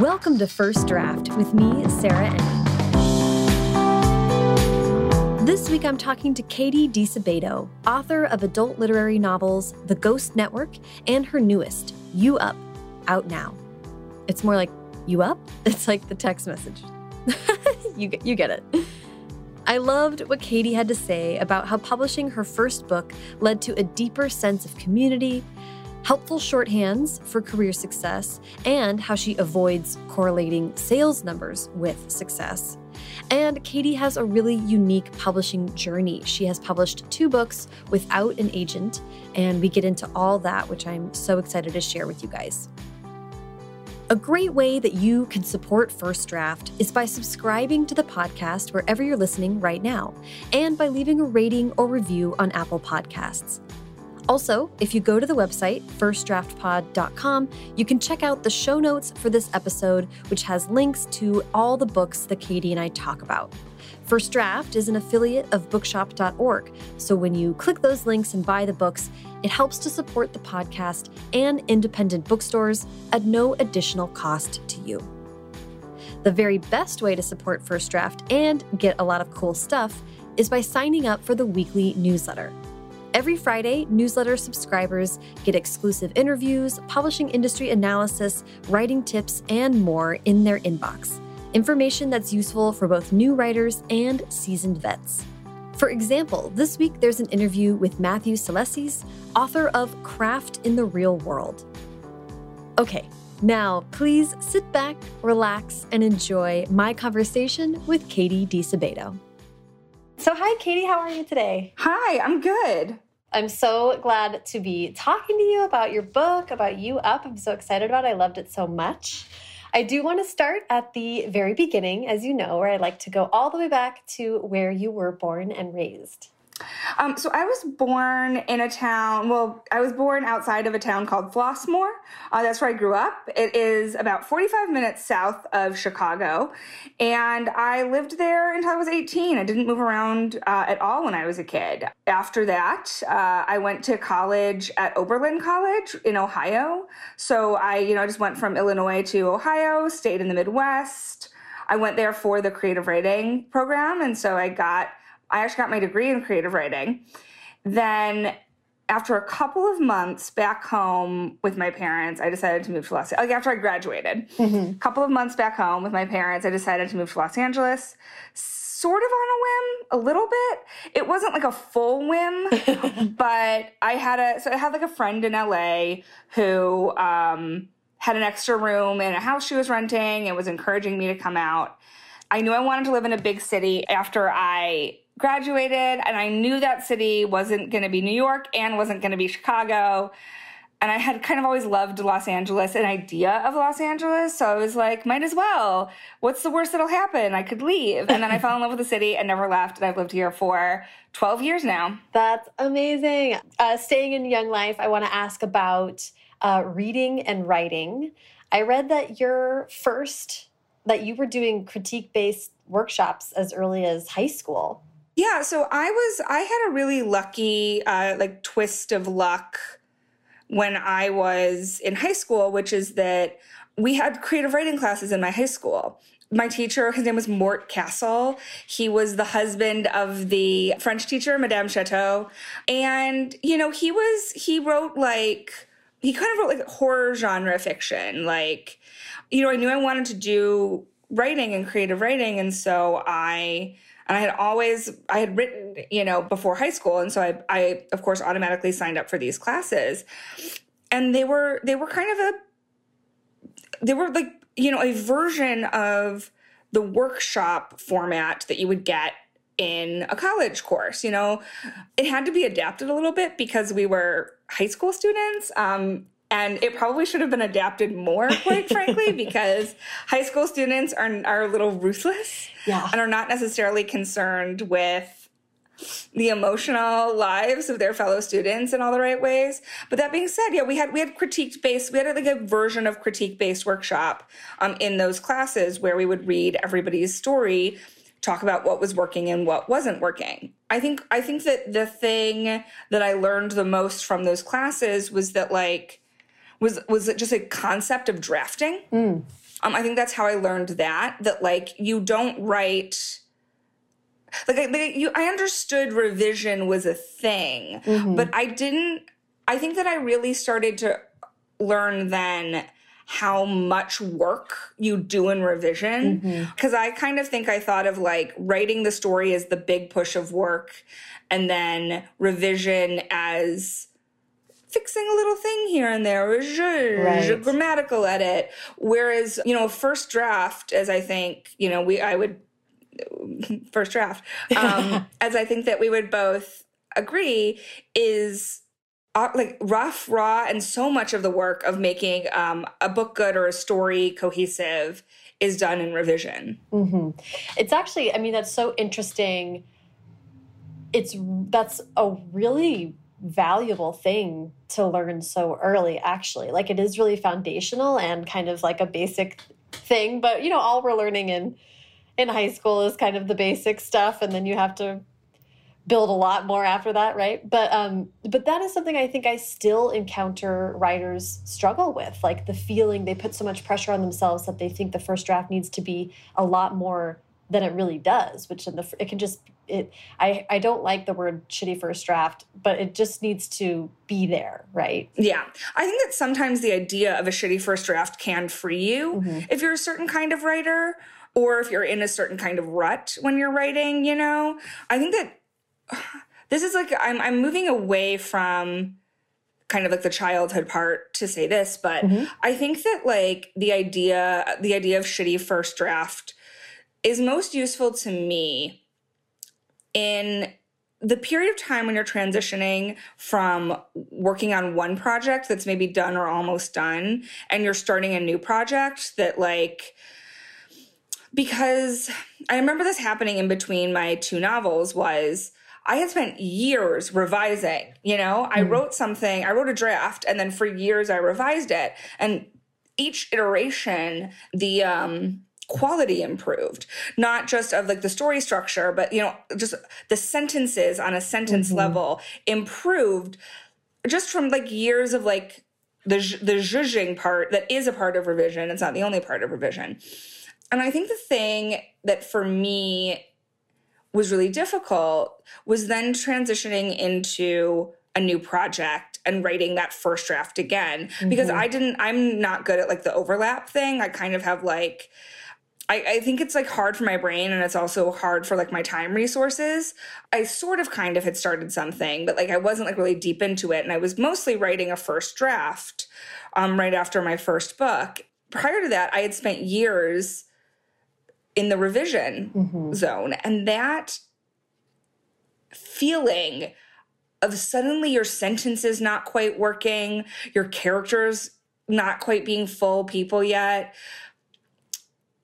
Welcome to First Draft with me, Sarah Enni. This week I'm talking to Catie Disabato, author of adult literary novels The Ghost Network and her newest, U Up, out now. It's more like, U Up? It's like the text message. you, you get it. I loved what Catie had to say about how publishing her first book led to a deeper sense of community, helpful shorthands for career success, and how she avoids correlating sales numbers with success. And Catie has a really unique publishing journey. She has published two books without an agent, and we get into all that, which I'm so excited to share with you guys. A great way that you can support First Draft is by subscribing to the podcast wherever you're listening right now, and by leaving a rating or review on Apple Podcasts. Also, if you go to the website, firstdraftpod.com, you can check out the show notes for this episode, which has links to all the books that Catie and I talk about. First Draft is an affiliate of bookshop.org, so when you click those links and buy the books, it helps to support the podcast and independent bookstores at no additional cost to you. The very best way to support First Draft and get a lot of cool stuff is by signing up for the weekly newsletter. Every Friday, newsletter subscribers get exclusive interviews, publishing industry analysis, writing tips, and more in their inbox. Information that's useful for both new writers and seasoned vets. For example, this week there's an interview with Matthew Salesses, author of Craft in the Real World. Okay, now please sit back, relax, and enjoy my conversation with Catie Disabato. So, hi, Catie, how are you today? Hi, I'm good. I'm so glad to be talking to you about your book, about U Up. I'm so excited about it. I loved it so much. I do want to start at the very beginning, as you know, where I like to go all the way back to where you were born and raised. Um, so I was born in a town. Well, I was born outside of a town called Flossmoor. Uh, that's where I grew up. It is about 45 minutes south of Chicago, and I lived there until I was 18. I didn't move around uh, at all when I was a kid. After that, uh, I went to college at Oberlin College in Ohio. So I, you know, I just went from Illinois to Ohio, stayed in the Midwest. I went there for the creative writing program, and so I got I actually got my degree in creative writing. Then after a couple of months back home with my parents, I decided to move to Los Angeles. Like after I graduated, mm-hmm. a couple of months back home with my parents, I decided to move to Los Angeles. Sort of on a whim, a little bit. It wasn't like a full whim, but I had a so I had like a friend in LA who um, had an extra room in a house she was renting and was encouraging me to come out. I knew I wanted to live in a big city after I graduated and I knew that city wasn't going to be New York and wasn't going to be Chicago. And I had kind of always loved Los Angeles, an idea of Los Angeles. So I was like, might as well. What's the worst that'll happen? I could leave. And then I fell in love with the city and never left. And I've lived here for 12 years now. That's amazing. Uh, staying in young life, I want to ask about uh, reading and writing. I read that your first, that you were doing critique based workshops as early as high school. Yeah, so I was I had a really lucky uh, like twist of luck when I was in high school, which is that we had creative writing classes in my high school. My teacher, his name was Mort Castle. He was the husband of the French teacher, Madame Chateau. And, you know, he was, he wrote like, he kind of wrote like horror genre fiction. Like, you know, I knew I wanted to do writing and creative writing. And so I, and I had always I had written, you know, before high school, and so I, I of course automatically signed up for these classes, and they were they were kind of a they were like you know a version of the workshop format that you would get in a college course. You know, it had to be adapted a little bit because we were high school students. Um, and it probably should have been adapted more, quite frankly, because high school students are, are a little ruthless yeah. and are not necessarily concerned with the emotional lives of their fellow students in all the right ways. But that being said, yeah, we had we had critique based we had like a version of critique based workshop um, in those classes where we would read everybody's story talk about what was working and what wasn't working. I think I think that the thing that I learned the most from those classes was that like was was it just a concept of drafting. Mm. Um, I think that's how I learned that that like you don't write like, I, like you I understood revision was a thing, mm-hmm. but I didn't I think that I really started to learn then how much work you do in revision because mm-hmm. I kind of think I thought of like writing the story as the big push of work and then revision as fixing a little thing here and there, right. a grammatical edit. Whereas, you know, first draft, as I think, you know, we I would first draft, um, as I think that we would both agree, is uh, like rough, raw, and so much of the work of making um, a book good or a story cohesive is done in revision. Mm -hmm. It's actually, I mean, that's so interesting. It's that's a really valuable thing to learn so early actually like it is really foundational and kind of like a basic thing but you know all we're learning in in high school is kind of the basic stuff and then you have to build a lot more after that, right? But um, but that is something I think I still encounter writers struggle with, like the feeling they put so much pressure on themselves that they think the first draft needs to be a lot more than it really does, which in the it can just it I I don't like the word shitty first draft, but it just needs to be there, right? Yeah. I think that sometimes the idea of a shitty first draft can free you mm -hmm. if you're a certain kind of writer or if you're in a certain kind of rut when you're writing, you know. I think that this is like I'm I'm moving away from kind of like the childhood part to say this, but mm-hmm. I think that like the idea the idea of shitty first draft is most useful to me in the period of time when you're transitioning from working on one project that's maybe done or almost done and you're starting a new project that like because I remember this happening in between my two novels was I had spent years revising, you know, I mm. wrote something, I wrote a draft and then for years I revised it and each iteration the um quality improved not just of like the story structure but you know just the sentences on a sentence mm-hmm. level improved just from like years of like the the zhuzhing part that is a part of revision it's not the only part of revision and i think the thing that for me was really difficult was then transitioning into a new project and writing that first draft again mm -hmm. because I didn't I'm not good at like the overlap thing. I kind of have like I, I, think it's like hard for my brain and it's also hard for like my time resources. I sort of kind of had started something, but like I wasn't like really deep into it. And I was mostly writing a first draft um, right after my first book. Prior to that, I had spent years in the revision mm-hmm. zone. And that feeling of suddenly your sentences not quite working, your characters not quite being full people yet,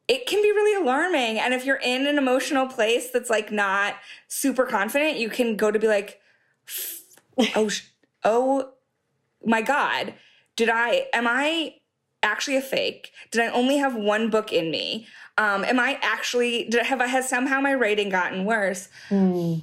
it can be really alarming. And if you're in an emotional place that's like not super confident, you can go to be like, oh, oh my God, did I, am I actually a fake? Did I only have one book in me? Um, am I actually, did, have I, has somehow my writing gotten worse? Mm.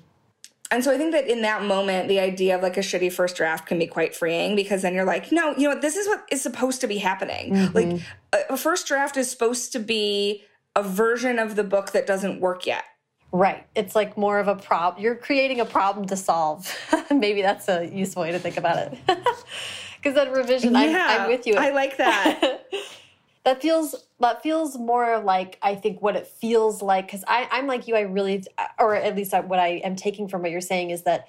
And so I think that in that moment, the idea of like a shitty first draft can be quite freeing because then you're like, no, you know what, this is what is supposed to be happening. Mm -hmm. Like a, a first draft is supposed to be a version of the book that doesn't work yet. Right. It's like more of a problem. You're creating a problem to solve. Maybe that's a useful way to think about it. Because that revision, yeah, I'm, I'm with you. I like that. that feels that feels more like I think what it feels like because I'm like you. I really, or at least what I am taking from what you're saying is that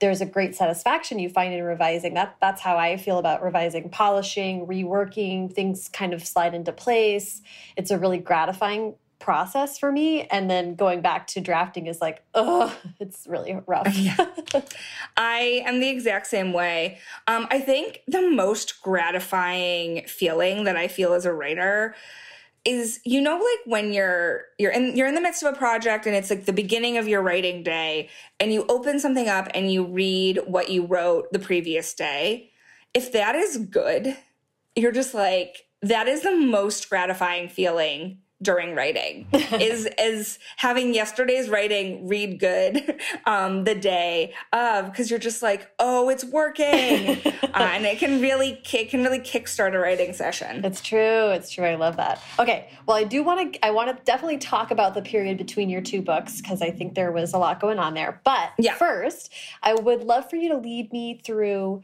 there's a great satisfaction you find in revising. That that's how I feel about revising, polishing, reworking things. Kind of slide into place. It's a really gratifying process for me. And then going back to drafting is like, oh, it's really rough. yeah. I am the exact same way. Um, I think the most gratifying feeling that I feel as a writer is you know like when you're you're in you're in the midst of a project and it's like the beginning of your writing day and you open something up and you read what you wrote the previous day if that is good you're just like that is the most gratifying feeling during writing. Is is having yesterday's writing read good um, the day of? Because you're just like oh it's working. Uh, and it can really it can really kickstart a writing session. It's true. It's true. I love that. Okay. Well i do want to i want to definitely talk about the period between your two books because i think there was a lot going on there. But yeah. first i would love for you to lead me through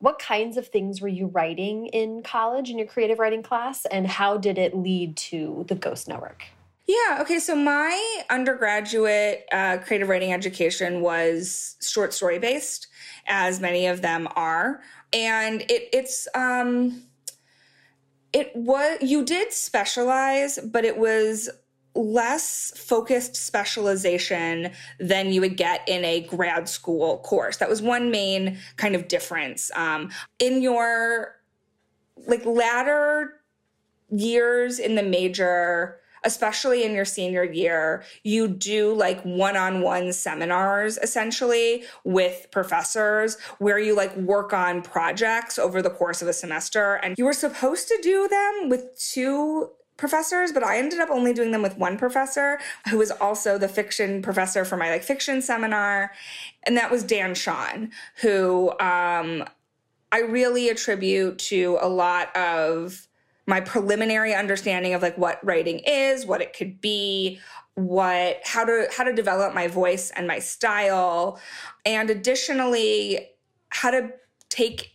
what kinds of things were you writing in college in your creative writing class and how did it lead to the ghost network? Yeah okay so my undergraduate uh, creative writing education was short story based as many of them are and it, it's um it was you did specialize but it was less focused specialization than you would get in a grad school course. That was one main kind of difference. Um, in your like latter years in the major, especially in your senior year, you do like one on one seminars essentially with professors where you like work on projects over the course of a semester. And you were supposed to do them with two professors, but I ended up only doing them with one professor who was also the fiction professor for my like fiction seminar. And that was Dan Chaon, who um, I really attribute to a lot of my preliminary understanding of like what writing is, what it could be, what how to how to develop my voice and my style, and additionally how to take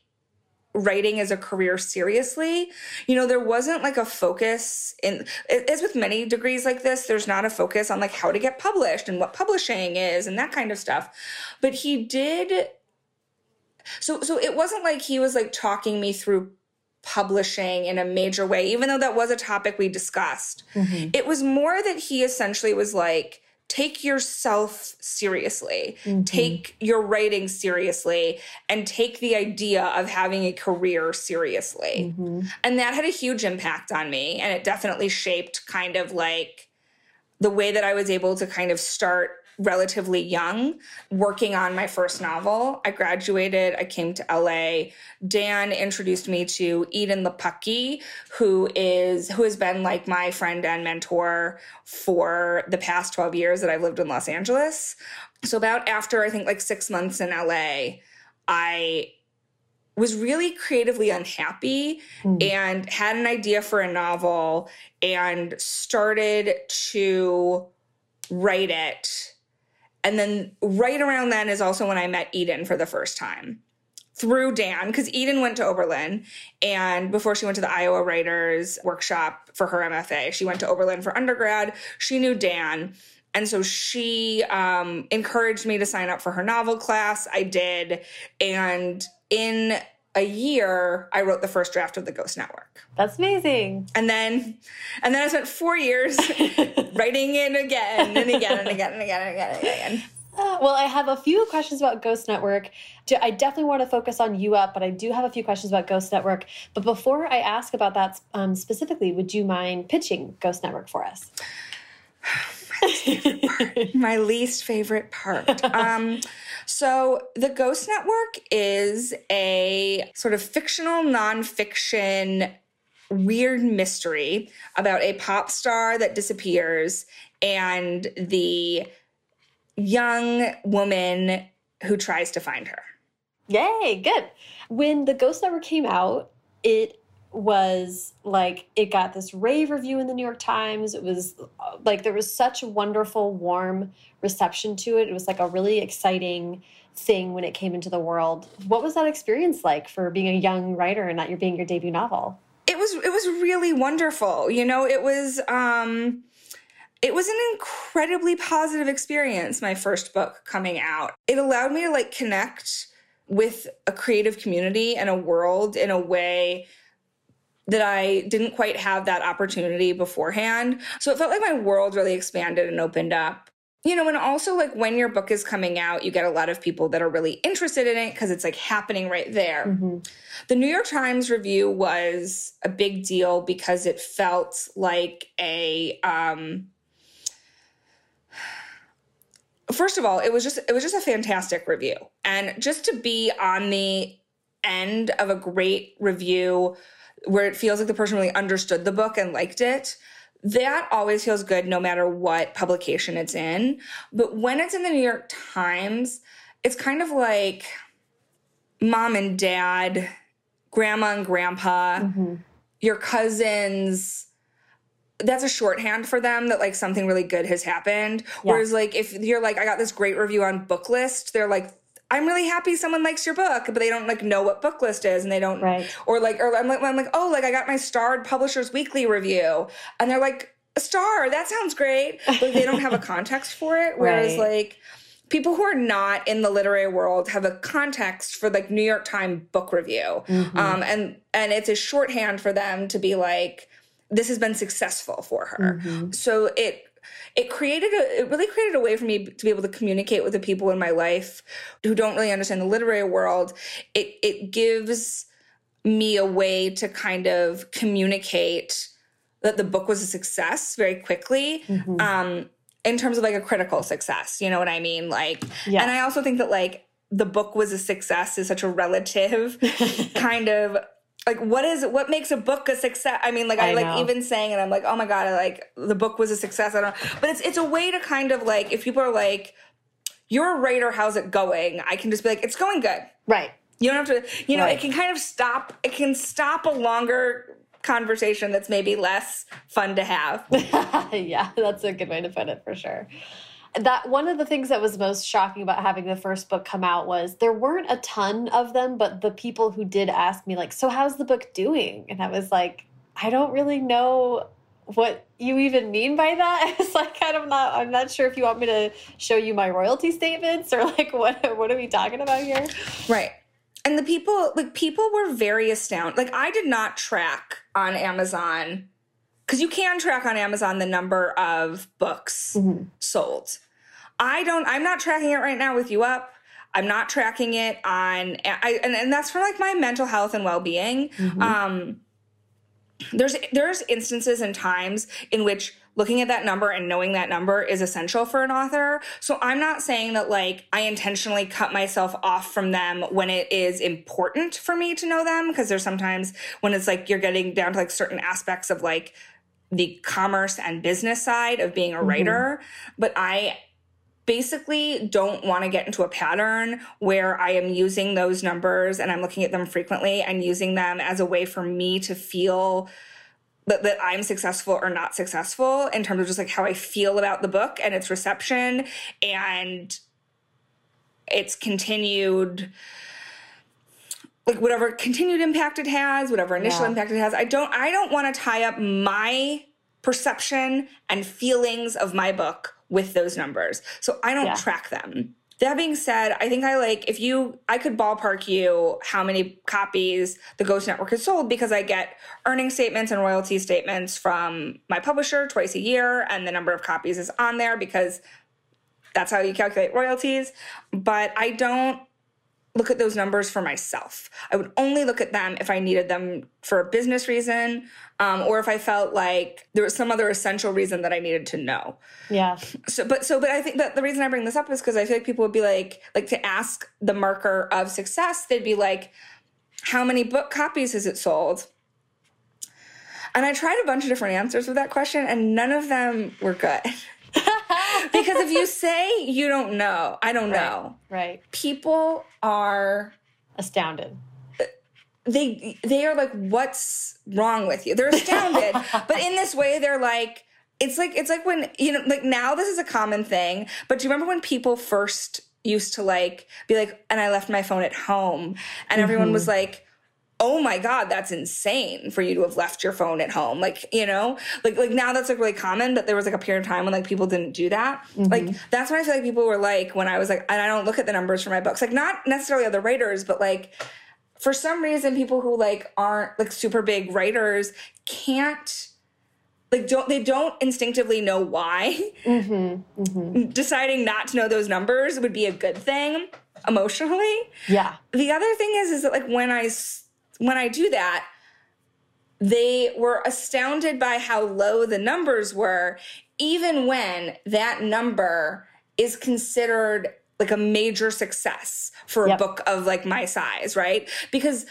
writing as a career seriously. You know, there wasn't like a focus in as with many degrees like this, there's not a focus on like how to get published and what publishing is and that kind of stuff. But he did so so it wasn't like he was like talking me through publishing in a major way even though that was a topic we discussed. Mm-hmm. It was more that he essentially was like take yourself seriously, mm-hmm. take your writing seriously, and take the idea of having a career seriously. Mm-hmm. And that had a huge impact on me. And it definitely shaped kind of like the way that I was able to kind of start relatively young working on my first novel. I graduated, I came to LA. Dan introduced me to Edan Lepucki, who is who has been like my friend and mentor for the past 12 years that I've lived in Los Angeles. So about after I think like 6 months in LA, I was really creatively unhappy mm. and had an idea for a novel and started to write it and then right around then is also when I met Edan for the first time through Dan, because Edan went to Oberlin. And before she went to the Iowa Writers Workshop for her MFA, she went to Oberlin for undergrad. She knew Dan. And so she um, encouraged me to sign up for her novel class. I did. And in a year, I wrote the first draft of the Ghost Network. That's amazing. And then, and then I spent four years writing it again and again and again and again and again and again. Uh, well, I have a few questions about Ghost Network. I definitely want to focus on U Up, but I do have a few questions about Ghost Network. But before I ask about that um, specifically, would you mind pitching Ghost Network for us? My least favorite part. Um, so, The Ghost Network is a sort of fictional nonfiction weird mystery about a pop star that disappears and the young woman who tries to find her. Yay, good. When The Ghost Network came out, it was like it got this rave review in the New York Times. It was like there was such a wonderful, warm reception to it. It was like a really exciting thing when it came into the world. What was that experience like for being a young writer and that you're being your debut novel? It was it was really wonderful. You know, it was um it was an incredibly positive experience my first book coming out. It allowed me to like connect with a creative community and a world in a way that I didn't quite have that opportunity beforehand. So it felt like my world really expanded and opened up. You know, and also like when your book is coming out, you get a lot of people that are really interested in it because it's like happening right there. Mm-hmm. The New York Times review was a big deal because it felt like a um first of all, it was just it was just a fantastic review. And just to be on the end of a great review where it feels like the person really understood the book and liked it that always feels good no matter what publication it's in. But when it's in the New York Times, it's kind of like mom and dad, grandma and grandpa, mm-hmm. your cousins. That's a shorthand for them that like something really good has happened. Yeah. Whereas like if you're like, I got this great review on Booklist, they're like, I'm really happy someone likes your book, but they don't like know what Booklist is, and they don't, right. or like, or I'm like, I'm like, oh, like I got my starred Publishers Weekly review, and they're like, a star, that sounds great, but they don't have a context for it. Whereas right. like people who are not in the literary world have a context for like New York Times book review, mm-hmm. um, and and it's a shorthand for them to be like, this has been successful for her. Mm-hmm. So it it created a it really created a way for me to be able to communicate with the people in my life who don't really understand the literary world it it gives me a way to kind of communicate that the book was a success very quickly mm-hmm. um in terms of like a critical success you know what i mean like yeah. and i also think that like the book was a success is such a relative kind of like what is what makes a book a success i mean like i, I like even saying it i'm like oh my god I, like the book was a success i don't know but it's it's a way to kind of like if people are like you're a writer how's it going? I can just be like it's going good. Right. You don't have to you know right. it can kind of stop it can stop a longer conversation that's maybe less fun to have. Yeah that's a good way to put it for sure that one of the things that was most shocking about having the first book come out was there weren't a ton of them, but the people who did ask me, like, so how's the book doing? And I was like, I don't really know what you even mean by that. It's like kind of not I'm not sure if you want me to show you my royalty statements or like what what are we talking about here? Right. And the people like people were very astounded. Like I did not track on Amazon because you can track on Amazon the number of books mm -hmm. sold. I don't, I'm not tracking it right now with U Up. I'm not tracking it on, I, and, and that's for like my mental health and well being. Mm-hmm. Um, there's there's instances and times in which looking at that number and knowing that number is essential for an author. So I'm not saying that like I intentionally cut myself off from them when it is important for me to know them because there's sometimes when it's like you're getting down to like certain aspects of like the commerce and business side of being a mm-hmm. writer, but I basically don't want to get into a pattern where I am using those numbers and I'm looking at them frequently and using them as a way for me to feel that, that I'm successful or not successful in terms of just like how I feel about the book and its reception and its continued like whatever continued impact it has whatever initial yeah. impact it has i don't i don't want to tie up my perception and feelings of my book with those numbers. So I don't yeah. track them. That being said, I think I like if you I could ballpark you how many copies the Ghost Network has sold because I get earning statements and royalty statements from my publisher twice a year and the number of copies is on there because that's how you calculate royalties, but I don't look at those numbers for myself. I would only look at them if I needed them for a business reason um, or if I felt like there was some other essential reason that I needed to know. Yeah. So, but so, but I think that the reason I bring this up is because I feel like people would be like, like to ask the marker of success, they'd be like, how many book copies has it sold? And I tried a bunch of different answers with that question, and none of them were good. because if you say you don't know, I don't right, know. Right. People are astounded. They they are like, what's wrong with you? They're astounded. but in this way, they're like, it's like it's like when, you know, like now this is a common thing. But do you remember when people first used to like be like, and I left my phone at home, and mm -hmm. everyone was mm-hmm. like, oh my god that's insane for you to have left your phone at home like you know like like now that's like really common but there was like a period of time when like people didn't do that mm-hmm. like that's what i feel like people were like when i was like and i don't look at the numbers for my books like not necessarily other writers but like for some reason people who like aren't like super big writers can't like don't they don't instinctively know why mm-hmm. Mm-hmm. deciding not to know those numbers would be a good thing emotionally yeah the other thing is is that like when i when I do that, they were astounded by how low the numbers were, even when that number is considered like a major success for yep. a book of like my size, right? Because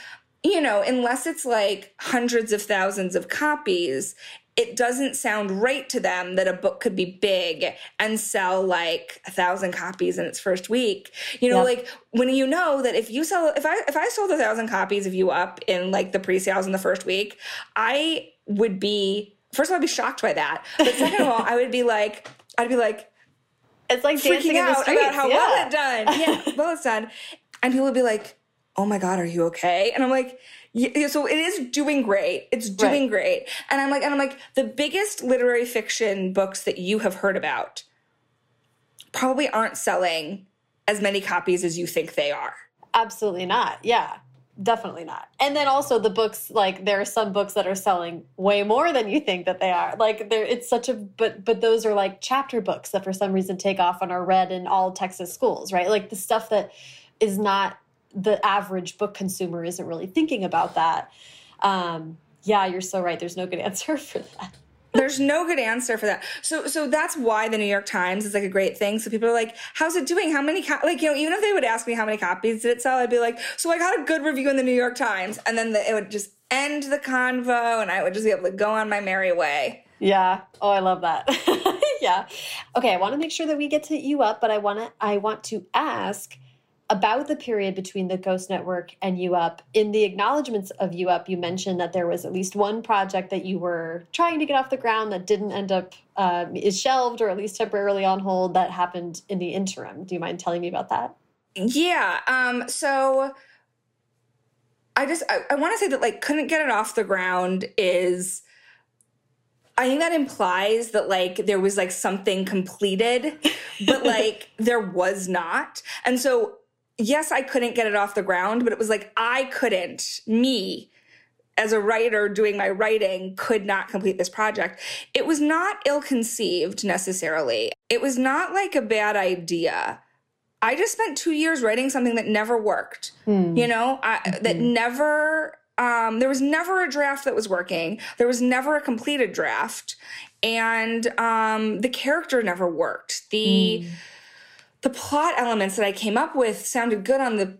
you know, unless it's like hundreds of thousands of copies, it doesn't sound right to them that a book could be big and sell like a thousand copies in its first week. You know, like when you know that if you sell, if I if I sold a thousand copies of U Up in like the pre-sales in the first week, I would be first of all I'd be shocked by that, but second of all I would be like I'd be like it's like freaking out about how yeah. well it done. Yeah, well it's done, and people would be like, "Oh my god, are you okay?" And I'm like yeah, so it is doing great. It's doing right. great. And I'm like, and I'm like, the biggest literary fiction books that you have heard about probably aren't selling as many copies as you think they are. Absolutely not. Yeah. Definitely not. And then also the books, like there are some books that are selling way more than you think that they are. Like there it's such a but but those are like chapter books that for some reason take off and are read in all Texas schools, right? Like the stuff that is not the average book consumer isn't really thinking about that. Um, yeah, you're so right. There's no good answer for that. There's no good answer for that. So, so that's why the New York Times is like a great thing. So people are like, "How's it doing? How many like you know?" Even if they would ask me how many copies did it sell, I'd be like, "So I got a good review in the New York Times," and then the, it would just end the convo, and I would just be able to go on my merry way. Yeah. Oh, I love that. yeah. Okay, I want to make sure that we get to U Up, but I want to I want to ask about the period between the Ghost Network and U Up. In the acknowledgments of U Up, you mentioned that there was at least one project that you were trying to get off the ground that didn't end up um, is shelved or at least temporarily on hold. That happened in the interim. Do you mind telling me about that? Yeah. Um, so I just I, I want to say that like couldn't get it off the ground is. I think that implies that like there was like something completed, but like there was not. And so yes, I couldn't get it off the ground, but it was like I couldn't, me, as a writer doing my writing, could not complete this project. It was not ill conceived necessarily, it was not like a bad idea. I just spent two years writing something that never worked, mm. you know, I, mm-hmm. that never um, there was never a draft that was working. There was never a completed draft, and um, the character never worked. The mm the plot elements that I came up with sounded good on the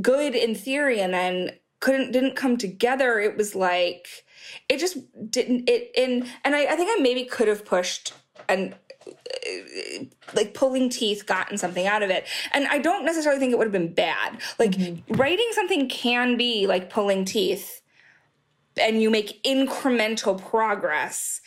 good in theory and then couldn't didn't come together. It was like it just didn't it in and I, I think I maybe could have pushed and uh, like pulling teeth gotten something out of it and i don't necessarily think it would have been bad like mm-hmm. writing something can be like pulling teeth and you make incremental progress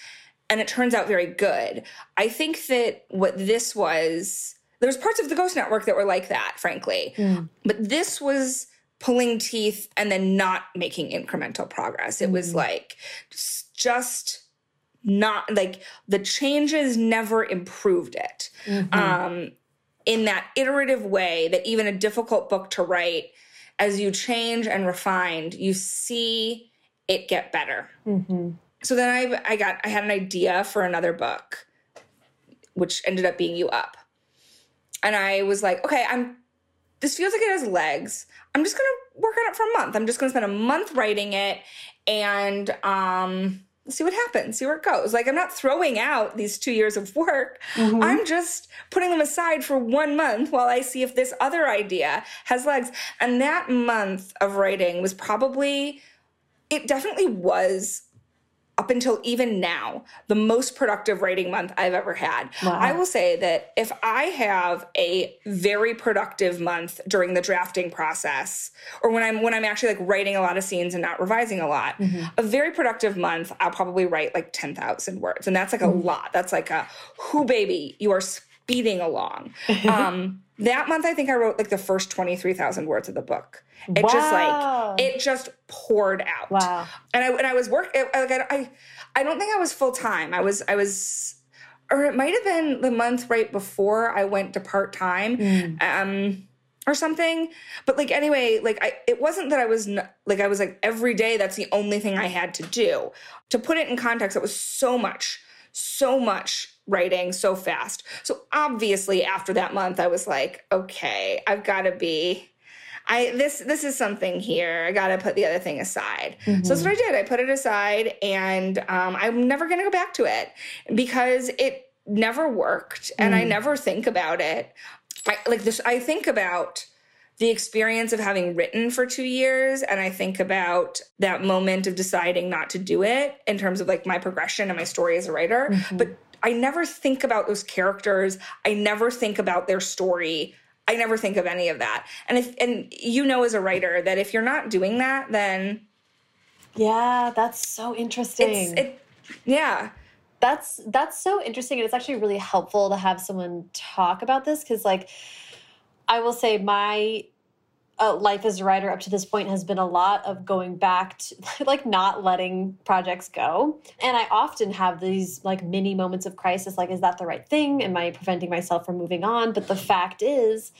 and it turns out very good i think that what this was there's parts of the Ghost Network that were like that, frankly. Mm. But this was pulling teeth and then not making incremental progress. It mm. was like just not like the changes never improved it. Mm-hmm. Um, in that iterative way that even a difficult book to write, as you change and refined, you see it get better. Mm-hmm. So then I, I got I had an idea for another book, which ended up being U Up and I was like, okay, I'm this feels like it has legs. I'm just gonna work on it for a month. I'm just gonna spend a month writing it and um see what happens, see where it goes. Like I'm not throwing out these two years of work. Mm-hmm. I'm just putting them aside for one month while I see if this other idea has legs. And that month of writing was probably it definitely was up until even now, the most productive writing month I've ever had. Wow. I will say that if I have a very productive month during the drafting process, or when I'm when I'm actually like writing a lot of scenes and not revising a lot, mm-hmm. a very productive month, I'll probably write like 10,000 words. And that's like a mm-hmm. lot. That's like a who baby, you are speeding along. um, that month I think I wrote like the first 23,000 words of the book. It wow. just like it just poured out. Wow. And I and I was work like I, I I don't think I was full time. I was I was or it might have been the month right before I went to part time. Mm. Um or something. But like anyway, like I it wasn't that I was n- like I was like every day that's the only thing I had to do. To put it in context, it was so much, so much writing so fast. So obviously after that month I was like, okay, I've got to be I this this is something here. I got to put the other thing aside. Mm-hmm. So that's what I did. I put it aside, and um, I'm never going to go back to it because it never worked, and mm. I never think about it. I, like this, I think about the experience of having written for two years and I think about that moment of deciding not to do it in terms of like my progression and my story as a writer. Mm-hmm. But I never think about those characters. I never think about their story. I never think of any of that. And if and you know as a writer that if you're not doing that, then yeah, that's so interesting. It, yeah. That's that's so interesting and it's actually really helpful to have someone talk about this cuz like I will say my uh, life as a writer up to this point has been a lot of going back to like not letting projects go. And i often have these like mini moments of crisis like is that the right thing? Am i preventing myself from moving on? But the fact is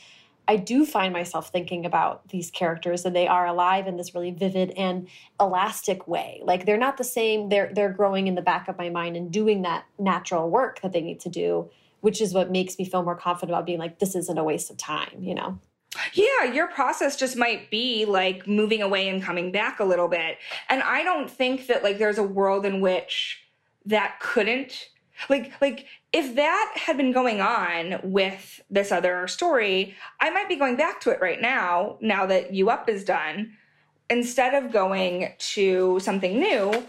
i do find myself thinking about these characters and they are alive in this really vivid and elastic way. Like they're not the same. They're they're growing in the back of my mind and doing that natural work that they need to do which is what makes me feel more confident about being like this isn't a waste of time you know yeah, your process just might be like moving away and coming back a little bit. And I don't think that like there's a world in which that couldn't like like if that had been going on with this other story, I might be going back to it right now now that U Up is done instead of going to something new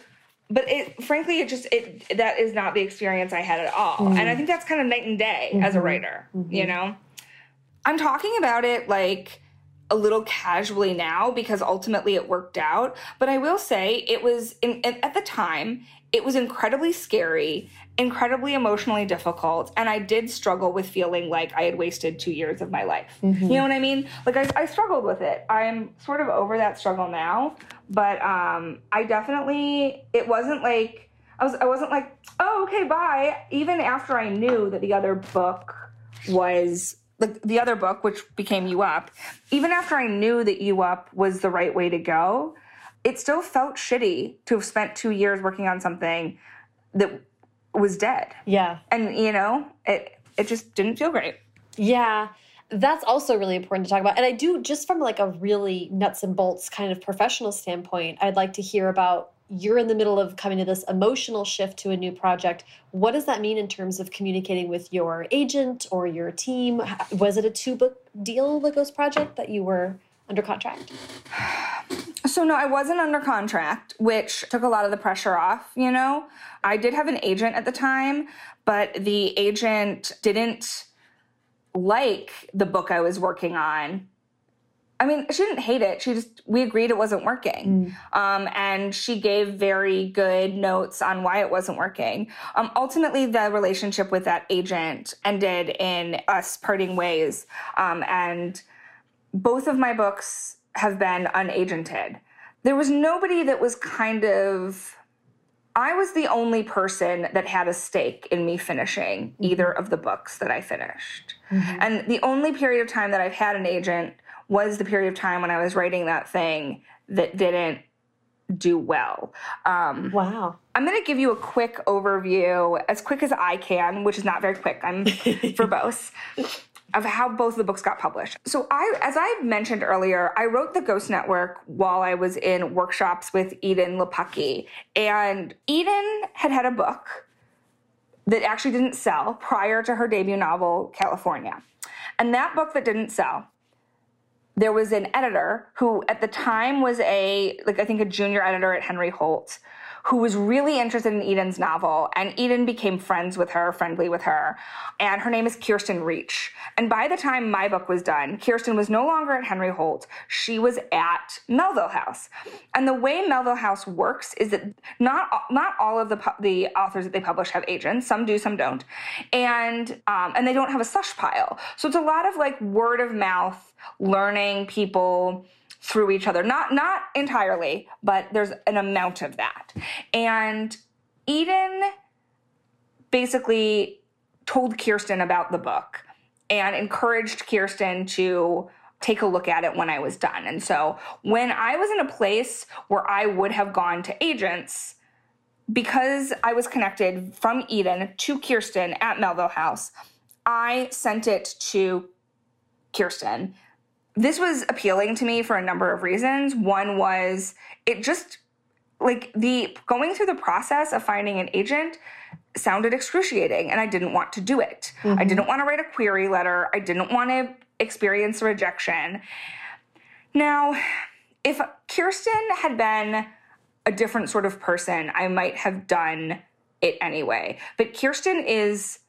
but it frankly it just it that is not the experience i had at all mm. and i think that's kind of night and day mm-hmm. as a mm-hmm. writer mm-hmm. you know I'm talking about it like a little casually now because ultimately it worked out. But I will say it was in, at the time, it was incredibly scary, incredibly emotionally difficult. And I did struggle with feeling like I had wasted two years of my life. Mm-hmm. You know what I mean? Like I, I, struggled with it. I'm sort of over that struggle now. But um, I definitely, it wasn't like, I, was, I wasn't like, oh, okay, bye. Even after I knew that the other book was the, the other book, which became U Up, even after I knew that U Up was the right way to go, it still felt shitty to have spent two years working on something that was dead. Yeah. And, you know, it, it just didn't feel great. Yeah. That's also really important to talk about. And I do, just from like a really nuts and bolts kind of professional standpoint, I'd like to hear about you're in the middle of coming to this emotional shift to a new project. What does that mean in terms of communicating with your agent or your team? Was it a two book deal, the Ghost Project, that you were under contract? So, no, I wasn't under contract, which took a lot of the pressure off, you know? I did have an agent at the time, but the agent didn't like the book I was working on I mean, she didn't hate it. She just, we agreed it wasn't working. Mm. Um, and she gave very good notes on why it wasn't working. Um, ultimately, the relationship with that agent ended in us parting ways. Um, and both of my books have been unagented. There was nobody that was kind of, I was the only person that had a stake in me finishing mm-hmm. either of the books that I finished. Mm-hmm. And the only period of time that I've had an agent was the period of time when I was writing that thing that didn't do well. Um, wow. I'm going to give you a quick overview, as quick as I can, which is not very quick. I'm verbose. Of how both of the books got published. So, I, as I mentioned earlier, I wrote the Ghost Network while I was in workshops with Edan Lepucki. And Edan had had a book that actually didn't sell prior to her debut novel, California. And that book that didn't sell there was an editor who at the time was a like i think a junior editor at henry holt who was really interested in Edan's novel, and Edan became friends with her, friendly with her. And her name is Kirsten Reach. And by the time my book was done, Kirsten was no longer at Henry Holt. She was at Melville House. And the way Melville House works is that not not all of the the authors that they publish have agents. Some do, some don't. And um, and they don't have a slush pile. So it's a lot of like word of mouth, learning people through each other. Not not entirely, but there's an amount of that. And Edan basically told Kirsten about the book and encouraged Kirsten to take a look at it when I was done. And so when I was in a place where I would have gone to agents, because I was connected from Edan to Kirsten at Melville House, I sent it to Kirsten this was appealing to me for a number of reasons. One was it just like the going through the process of finding an agent sounded excruciating and I didn't want to do it. Mm-hmm. I didn't want to write a query letter. I didn't want to experience rejection. Now, if Kirsten had been a different sort of person, I might have done it anyway. But Kirsten is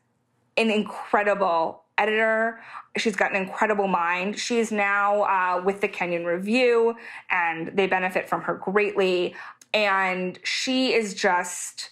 an incredible editor. She's got an incredible mind. She's now uh, with the Kenyon Review, and they benefit from her greatly. And she is just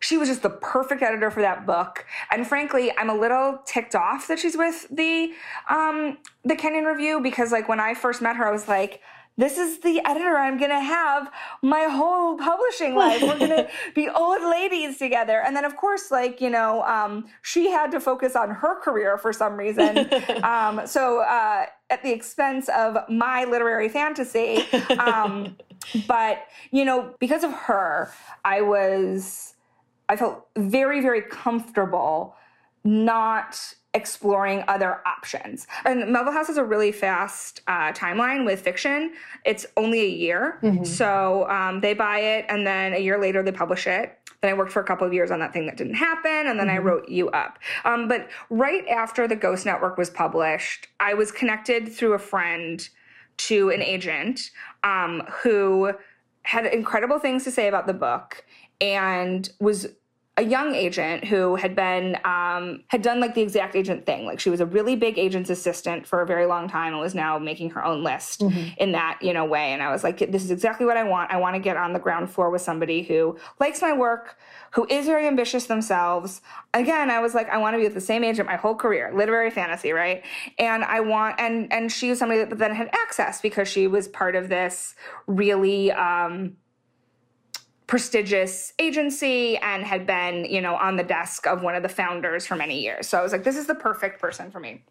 she was just the perfect editor for that book. And frankly, I'm a little ticked off that she's with the um, the Kenyon Review because like when I first met her, I was like, this is the editor I'm gonna have my whole publishing life. We're gonna be old ladies together. And then, of course, like, you know, um, she had to focus on her career for some reason. um, so, uh, at the expense of my literary fantasy. Um, but, you know, because of her, I was, I felt very, very comfortable not exploring other options. And Melville House has a really fast uh, timeline with fiction. It's only a year. Mm-hmm. So um, they buy it, and then a year later, they publish it. Then I worked for a couple of years on that thing that didn't happen, and then mm-hmm. I wrote U Up. Um, but right after the Ghost Network was published, I was connected through a friend to an agent um, who had incredible things to say about the book and was a young agent who had been um, had done like the exact agent thing. Like she was a really big agent's assistant for a very long time and was now making her own list mm-hmm. in that you know way. And i was like this is exactly what i want. I want to get on the ground floor with somebody who likes my work who is very ambitious themselves. Again i was like i want to be with the same agent my whole career literary fantasy right? And i want and and she was somebody that then had access because she was part of this really um, prestigious agency and had been, you know, on the desk of one of the founders for many years. So I was like, this is the perfect person for me.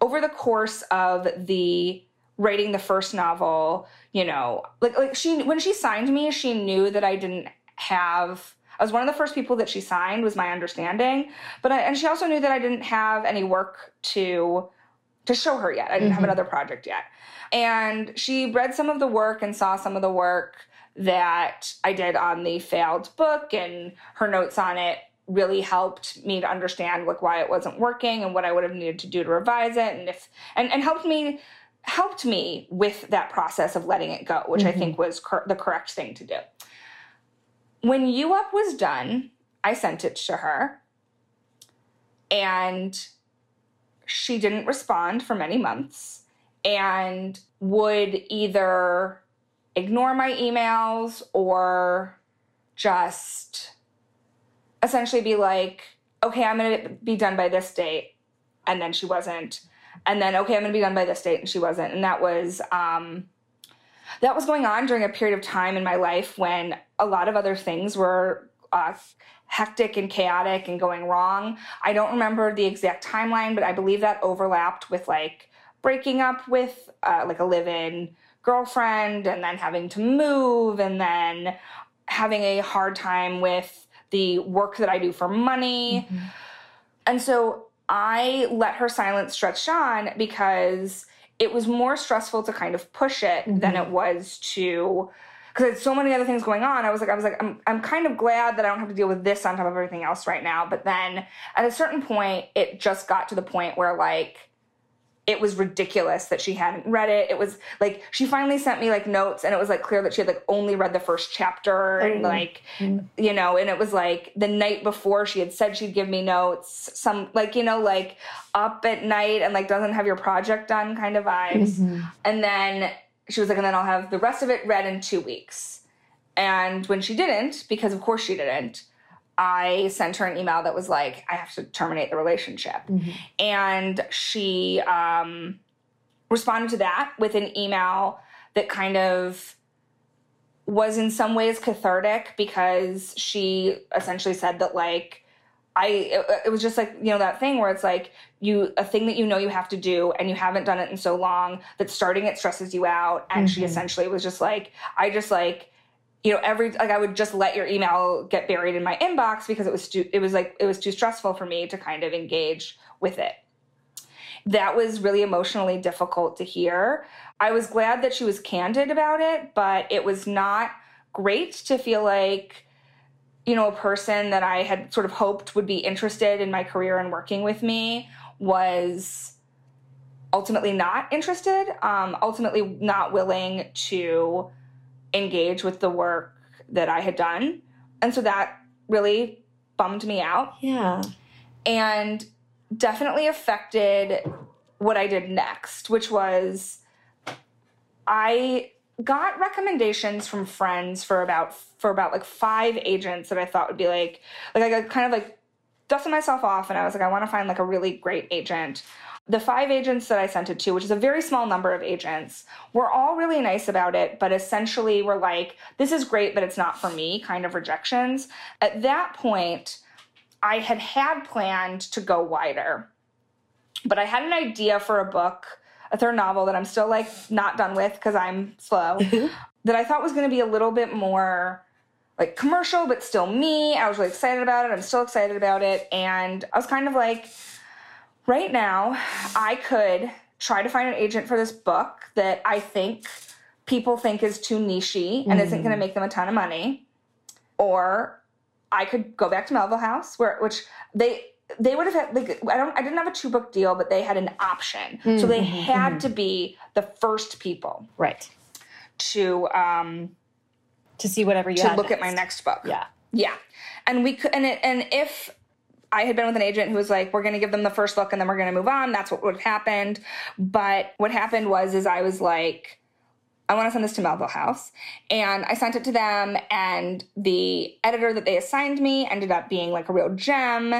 Over the course of the writing the first novel, you know, like like she when she signed me, she knew that I didn't have I was one of the first people that she signed was my understanding, but I, and she also knew that I didn't have any work to to show her yet. I didn't mm-hmm. have another project yet. And she read some of the work and saw some of the work that I did on the failed book, and her notes on it really helped me to understand like why it wasn't working and what I would have needed to do to revise it, and if and and helped me helped me with that process of letting it go, which mm-hmm. I think was cor- the correct thing to do. When U Up was done, I sent it to her, and she didn't respond for many months and would either ignore my emails or just essentially be like, okay, I'm going to be done by this date. And then she wasn't. And then, okay, I'm going to be done by this date. And she wasn't. And that was, um, that was going on during a period of time in my life when a lot of other things were uh, hectic and chaotic and going wrong. I don't remember the exact timeline, but I believe that overlapped with like breaking up with uh, like a live in girlfriend and then having to move and then having a hard time with the work that I do for money. Mm-hmm. And so I let her silence stretch on because it was more stressful to kind of push it mm-hmm. than it was to because there's so many other things going on. I was like, I was like, I'm, I'm kind of glad that I don't have to deal with this on top of everything else right now. But then at a certain point, it just got to the point where like it was ridiculous that she hadn't read it. It was like she finally sent me like notes and it was like clear that she had like only read the first chapter and like mm. you know, and it was like the night before she had said she'd give me notes, some like, you know, like up at night and like doesn't have your project done kind of vibes. Mm-hmm. And then she was like, and then I'll have the rest of it read in two weeks. And when she didn't, because of course she didn't, I sent her an email that was like, I have to terminate the relationship. Mm-hmm. And she um, responded to that with an email that kind of was in some ways cathartic because she essentially said that, like, I, it, it was just like, you know, that thing where it's like, you, a thing that you know you have to do and you haven't done it in so long that starting it stresses you out. And mm-hmm. she essentially was just like, I just like, you know every like i would just let your email get buried in my inbox because it was too it was like it was too stressful for me to kind of engage with it. That was really emotionally difficult to hear. I was glad that she was candid about it but it was not great to feel like you know, a person that I had sort of hoped would be interested in my career and working with me was ultimately not interested, um, ultimately not willing to engage with the work that I had done. And so that really bummed me out. Yeah. And definitely affected what I did next, which was I got recommendations from friends for about for about like five agents that I thought would be like like I got kind of like dusted myself off and I was like I want to find like a really great agent. The five agents that I sent it to, which is a very small number of agents, were all really nice about it, but essentially were like, this is great, but it's not for me kind of rejections. At that point, I had had planned to go wider, but I had an idea for a book, a third novel that I'm still like not done with because I'm slow, mm-hmm. that I thought was going to be a little bit more like commercial, but still me. I was really excited about it. I'm still excited about it. And I was kind of like, right now, I could try to find an agent for this book that I think people think is too nichey and isn't going to mm. make them a ton of money, or I could go back to Melville House, where which they they would have had like I don't I didn't have a two book deal, but they had an option, so they mm-hmm, mm-hmm, had mm-hmm. to be the first people Right. to um To see whatever you to look at my next. next book. Yeah. Yeah. And we could, and it, and if I had been with an agent who was like, we're going to give them the first look and then we're going to move on, that's what would have happened. But what happened was, is I was like, I want to send this to Melville House. And I sent it to them, and the editor that they assigned me ended up being like a real gem.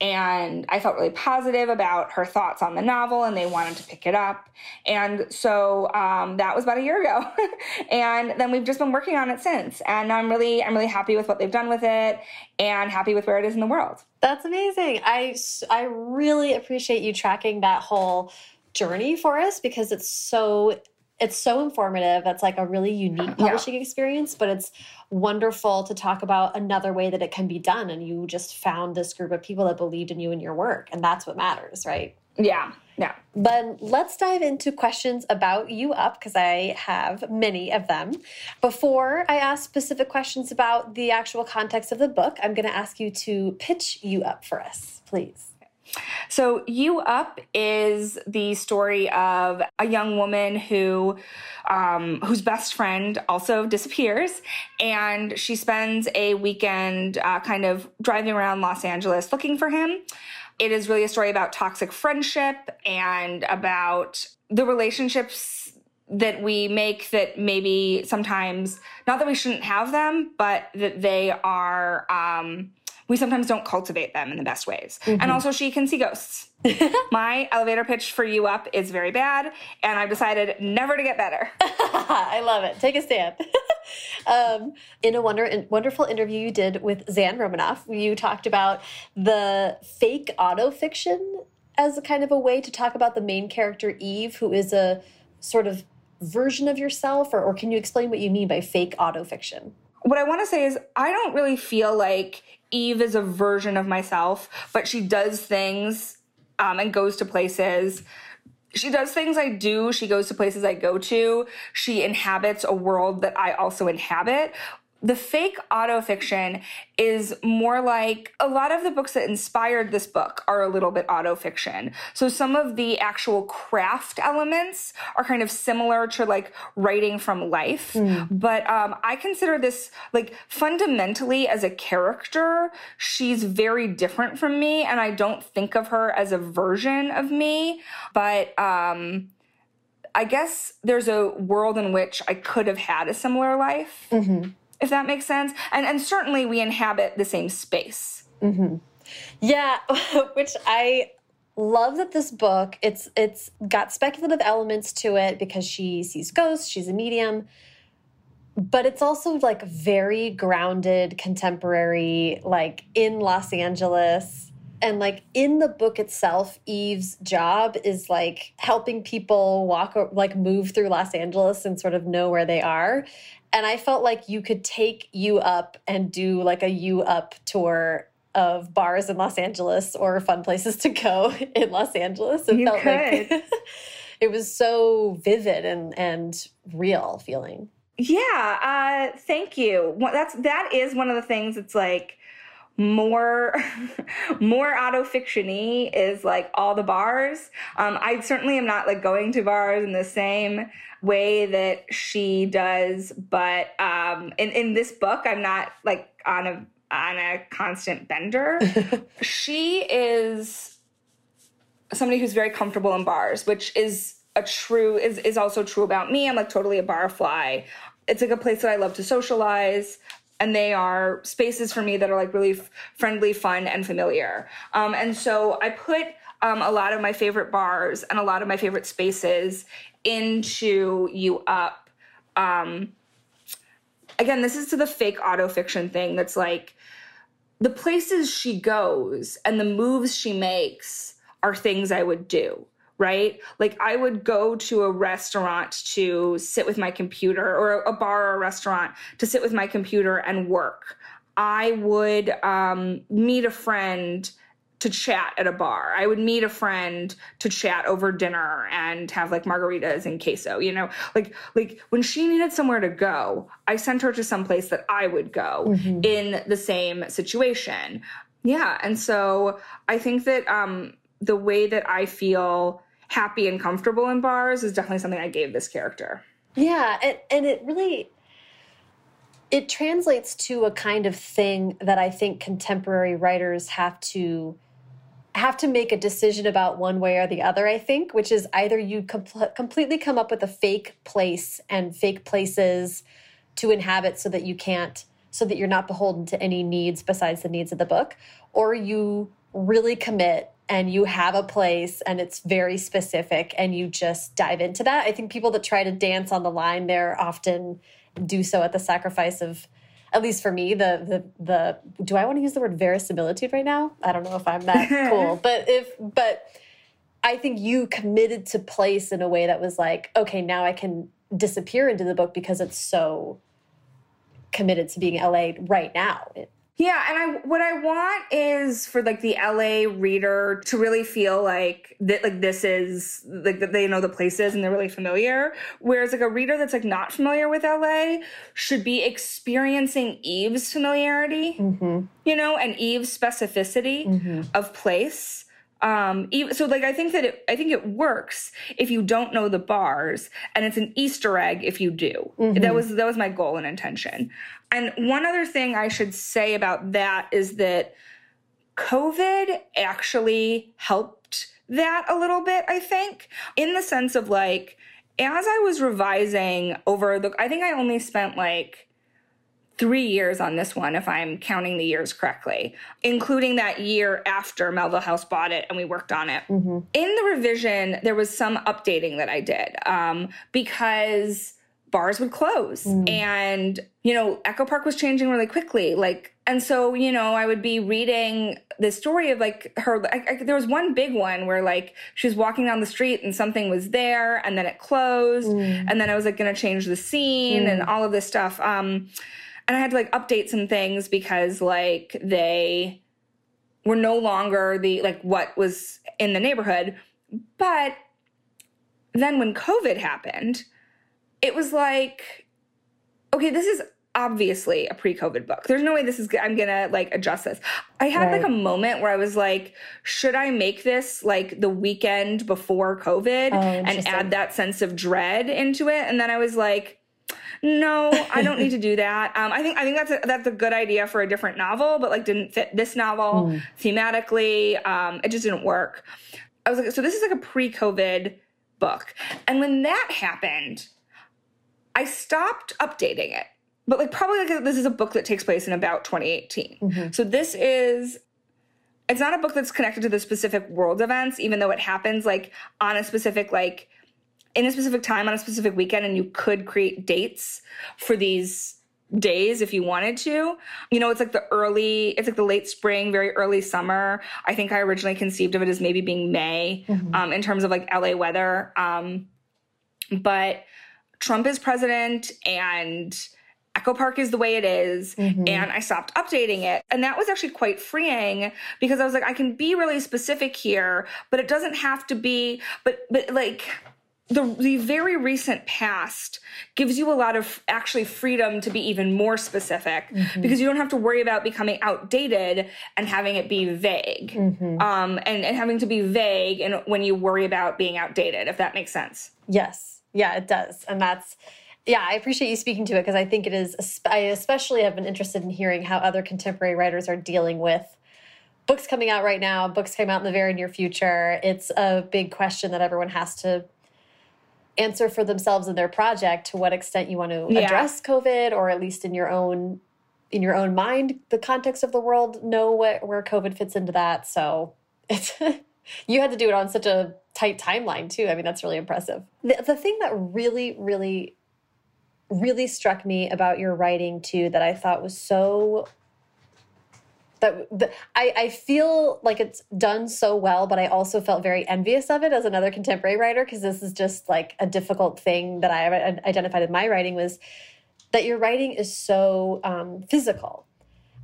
And I felt really positive about her thoughts on the novel, and they wanted to pick it up. And so um, that was about a year ago. and then we've just been working on it since. And now I'm really, I'm really happy with what they've done with it and happy with where it is in the world. That's amazing. I, I really appreciate you tracking that whole journey for us because it's so it's so informative. That's like a really unique publishing experience, but it's wonderful to talk about another way that it can be done. And you just found this group of people that believed in you and your work, and that's what matters, right? Yeah. Yeah. But let's dive into questions about U Up because I have many of them. Before I ask specific questions about the actual context of the book, I'm going to ask you to pitch U Up for us, please. So, U Up is the story of a young woman who, um, whose best friend also disappears, and she spends a weekend uh, kind of driving around Los Angeles looking for him. It is really a story about toxic friendship and about the relationships that we make that maybe sometimes, not that we shouldn't have them, but that they are. Um, we sometimes don't cultivate them in the best ways. And also, she can see ghosts. My elevator pitch for U Up is very bad, and I've decided never to get better. I love it. Take a stand. um, in a wonder, wonderful interview you did with Zan Romanoff, you talked about the fake autofiction as a kind of a way to talk about the main character, Eve, who is a sort of version of yourself, or, or can you explain what you mean by fake autofiction? What I want to say is, I don't really feel like Eve is a version of myself, but she does things um, and goes to places. She does things I do. She goes to places I go to. She inhabits a world that I also inhabit. The fake autofiction is more like a lot of the books that inspired this book are a little bit autofiction. So some of the actual craft elements are kind of similar to like writing from life. But um, I consider this like fundamentally as a character, she's very different from me. And I don't think of her as a version of me. But um, I guess there's a world in which I could have had a similar life if that makes sense. And and certainly we inhabit the same space. Mm-hmm. Yeah, which I love that this book it's it's got speculative elements to it because she sees ghosts, she's a medium. But it's also like very grounded, contemporary, like in Los Angeles. And like in the book itself, Eve's job is like helping people walk or like move through Los Angeles and sort of know where they are. And I felt like you could take U Up and do like a U Up tour of bars in Los Angeles or fun places to go in Los Angeles. It You felt like could. it was so vivid and and real feeling. Yeah, uh, thank you. That's that is one of the things. It's like more more auto fictiony is like all the bars. Um, I certainly am not like going to bars in the same way that she does, but um, in in this book, I'm not like on a on a constant bender. she is somebody who's very comfortable in bars, which is a true is is also true about me. I'm like totally a bar fly. It's like a place that I love to socialize and they are spaces for me that are like really f- friendly, fun, and familiar. Um, and so I put um, a lot of my favorite bars and a lot of my favorite spaces into U Up. Um, again, this is to the fake autofiction thing that's like the places she goes and the moves she makes are things I would do right? Like I would go to a restaurant to sit with my computer or a bar or a restaurant to sit with my computer and work. I would um, meet a friend to chat at a bar. I would meet a friend to chat over dinner and have like margaritas and queso, you know? Like like when she needed somewhere to go, I sent her to some place that I would go mm-hmm. in the same situation. Yeah, and so I think that um the way that I feel happy and comfortable in bars is definitely something I gave this character. Yeah, and, and it really it translates to a kind of thing that I think contemporary writers have to have to make a decision about one way or the other, I think, which is either you com completely come up with a fake place and fake places to inhabit so that you can't, so that you're not beholden to any needs besides the needs of the book, or you really commit and you have a place and it's very specific and you just dive into that. I think people that try to dance on the line there often do so at the sacrifice of at least for me the the the do I want to use the word verisimilitude right now? I don't know if I'm that cool. But if but I think you committed to place in a way that was like, okay, now I can disappear into the book because it's so committed to being LA right now. Yeah, and I what I want is for like the LA reader to really feel like that like this is like that they know the places and they're really familiar. Whereas like a reader that's like not familiar with LA should be experiencing Eve's familiarity, mm-hmm. you know, and Eve's specificity mm-hmm. of place um so like i think that it, i think it works if you don't know the bars and it's an easter egg if you do mm-hmm. that was that was my goal and intention and one other thing i should say about that is that covid actually helped that a little bit i think in the sense of like as i was revising over the i think i only spent like three years on this one, if I'm counting the years correctly, including that year after Melville House bought it and we worked on it. Mm-hmm. In the revision, there was some updating that I did um, because bars would close mm. and you know echo park was changing really quickly like and so you know i would be reading the story of like her I, I, there was one big one where like she was walking down the street and something was there and then it closed mm. and then i was like gonna change the scene mm. and all of this stuff um and I had to like update some things because like they were no longer the like what was in the neighborhood. But then when COVID happened, it was like, okay, this is obviously a pre-COVID book. There's no way this is I'm gonna like adjust this. I had right. like a moment where I was like, should I make this like the weekend before COVID oh, and add that sense of dread into it? And then I was like, no, I don't need to do that. Um, I think I think that's a, that's a good idea for a different novel, but like didn't fit this novel mm. thematically. Um, it just didn't work. I was like, so this is like a pre-COVID book, and when that happened, I stopped updating it. But like probably like this is a book that takes place in about 2018. Mm-hmm. So this is it's not a book that's connected to the specific world events, even though it happens like on a specific like in a specific time on a specific weekend and you could create dates for these days if you wanted to. You know, it's like the early, it's like the late spring, very early summer. I think I originally conceived of it as maybe being May mm-hmm. um, in terms of like LA weather. Um, but Trump is president and Echo Park is the way it is, mm-hmm. And I stopped updating it. And that was actually quite freeing because I was like, I can be really specific here, but it doesn't have to be, but, but like, the the very recent past gives you a lot of actually freedom to be even more specific mm-hmm. because you don't have to worry about becoming outdated and having it be vague mm-hmm. um, and, and having to be vague and when you worry about being outdated if that makes sense yes yeah it does and that's yeah i appreciate you speaking to it because i think it is i especially have been interested in hearing how other contemporary writers are dealing with books coming out right now books coming out in the very near future it's a big question that everyone has to answer for themselves in their project to what extent you want to yeah. address COVID or at least in your own in your own mind the context of the world know what, where COVID fits into that. So it's you had to do it on such a tight timeline too. I mean that's really impressive. The, the thing that really really really struck me about your writing too that I thought was so that, that I, I feel like it's done so well, but I also felt very envious of it as another contemporary writer because this is just like a difficult thing that I identified in my writing was that your writing is so um, physical.